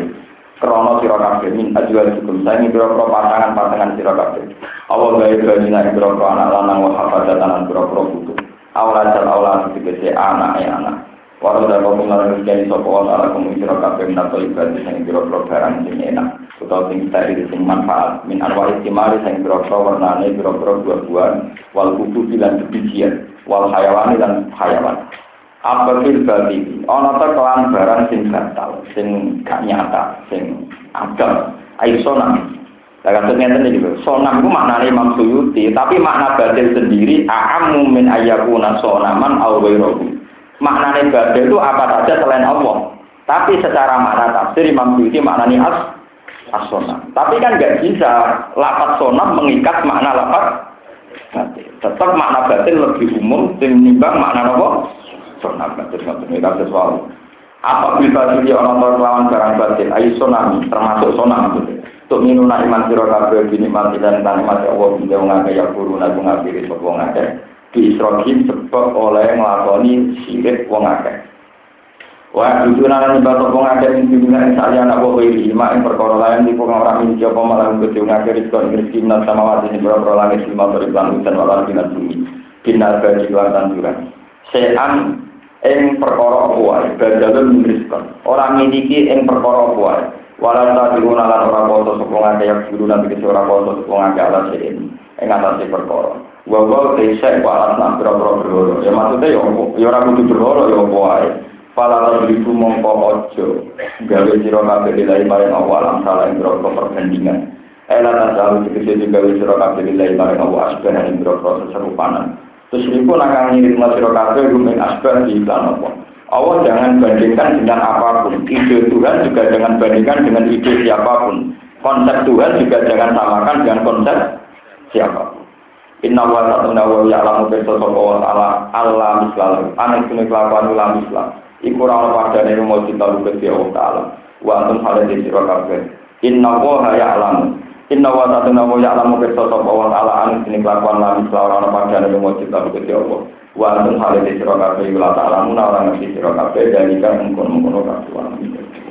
Krana sira kabeh min ajal hukum. Saing pira-pira pasangan-pasangan sira kabeh. Allah gawe banina pira-pira anak lanang wa hafadzatan lan pira-pira putu awalan dan awalan tegese anak. Ya anak Walau dan kau mengalami rezeki sopo ala kamu sira kabeh min atau ibadah sing pira-pira barang sing enak. Utawa sing sari sing manfaat. Min arwah istimari sing pira-pira warnane pira-pira buah-buahan. Wal kutu bilan bijian wal hayawani dan hayawan. Apa fil bati ana ta kelan barang sing batal sing gak nyata sing agam air sonam. Lah kan ngeten iki sonam ku maknane Imam tapi makna batil sendiri a'ammu min ayyakuna sonaman aw ghairuhu maknane batil itu apa saja selain Allah. Tapi secara makna tafsir Imam Suyuti maknanya as as-sonam. Tapi kan nggak bisa lapat sonam mengikat makna lapat batil. Tetap makna batin lebih umum menimbang makna apa? Sonam batin ngoten iki sesuatu. Apa bisa jadi orang tua lawan barang batin? Ayo sonam termasuk sonam gitu. Tuk minu nak iman kabeh bini mati dan nikmat Allah bisa ngake ya guru nak ngapiri sapa wong akeh. Di Israel sebab oleh nglakoni sirik wong akeh. Wah, itu nana nyebab ngake ing dunya ing saya anak wa iri mak ing perkara lain di pokok ora min japa malah kudu ngake rizkon rezeki nan sama wati ing perkara langit lima dari lan dan wala binat bumi. Binar bagi lan tanduran. Sean ing perkara wae, badalun rizkon. Ora miliki ing perkara wae. Walau tak diruna lan ora koso sapa ngake yang guru nanti kese ora koso sapa ngake ala sein ing atase perkara. Wa wa desa wa alat boro-boro berhoro. Ya maksudnya ya ya ora kudu berhoro ya wae. Pala tabriku mongko ojo gawe sira kabeh lillahi maring Allah alam salah ing boro perbandingan. Ela ta jalu dikese gawe sira kabeh lillahi maring Allah asbah ing boro serupanan. Terus iku nakang ngirim sira kabeh rumen asbah di iklan apa. Allah jangan bandingkan dengan apa pun. Ide Tuhan juga jangan bandingkan dengan ide siapa pun. Konsep Tuhan juga jangan samakan dengan konsep siapa pun. Inna wa ta'ala wa ya'lamu beso sapa wa ta'ala Allah mislah. Anak kene kelakuan ula mislah. Iku ora padane mau luwih ya Allah ta'ala. Wa antum hale di sira kabeh. Inna wa ya'lamu. Inna wa ta'ala wa ya'lamu beso sapa wa ta'ala anak kene kelakuan la mislah ora padane mau kita luwih ya Allah. wa antum halil sira kabeh ila ta'lamun ora ngerti sira kabeh dalika mengkono-mengkono kabeh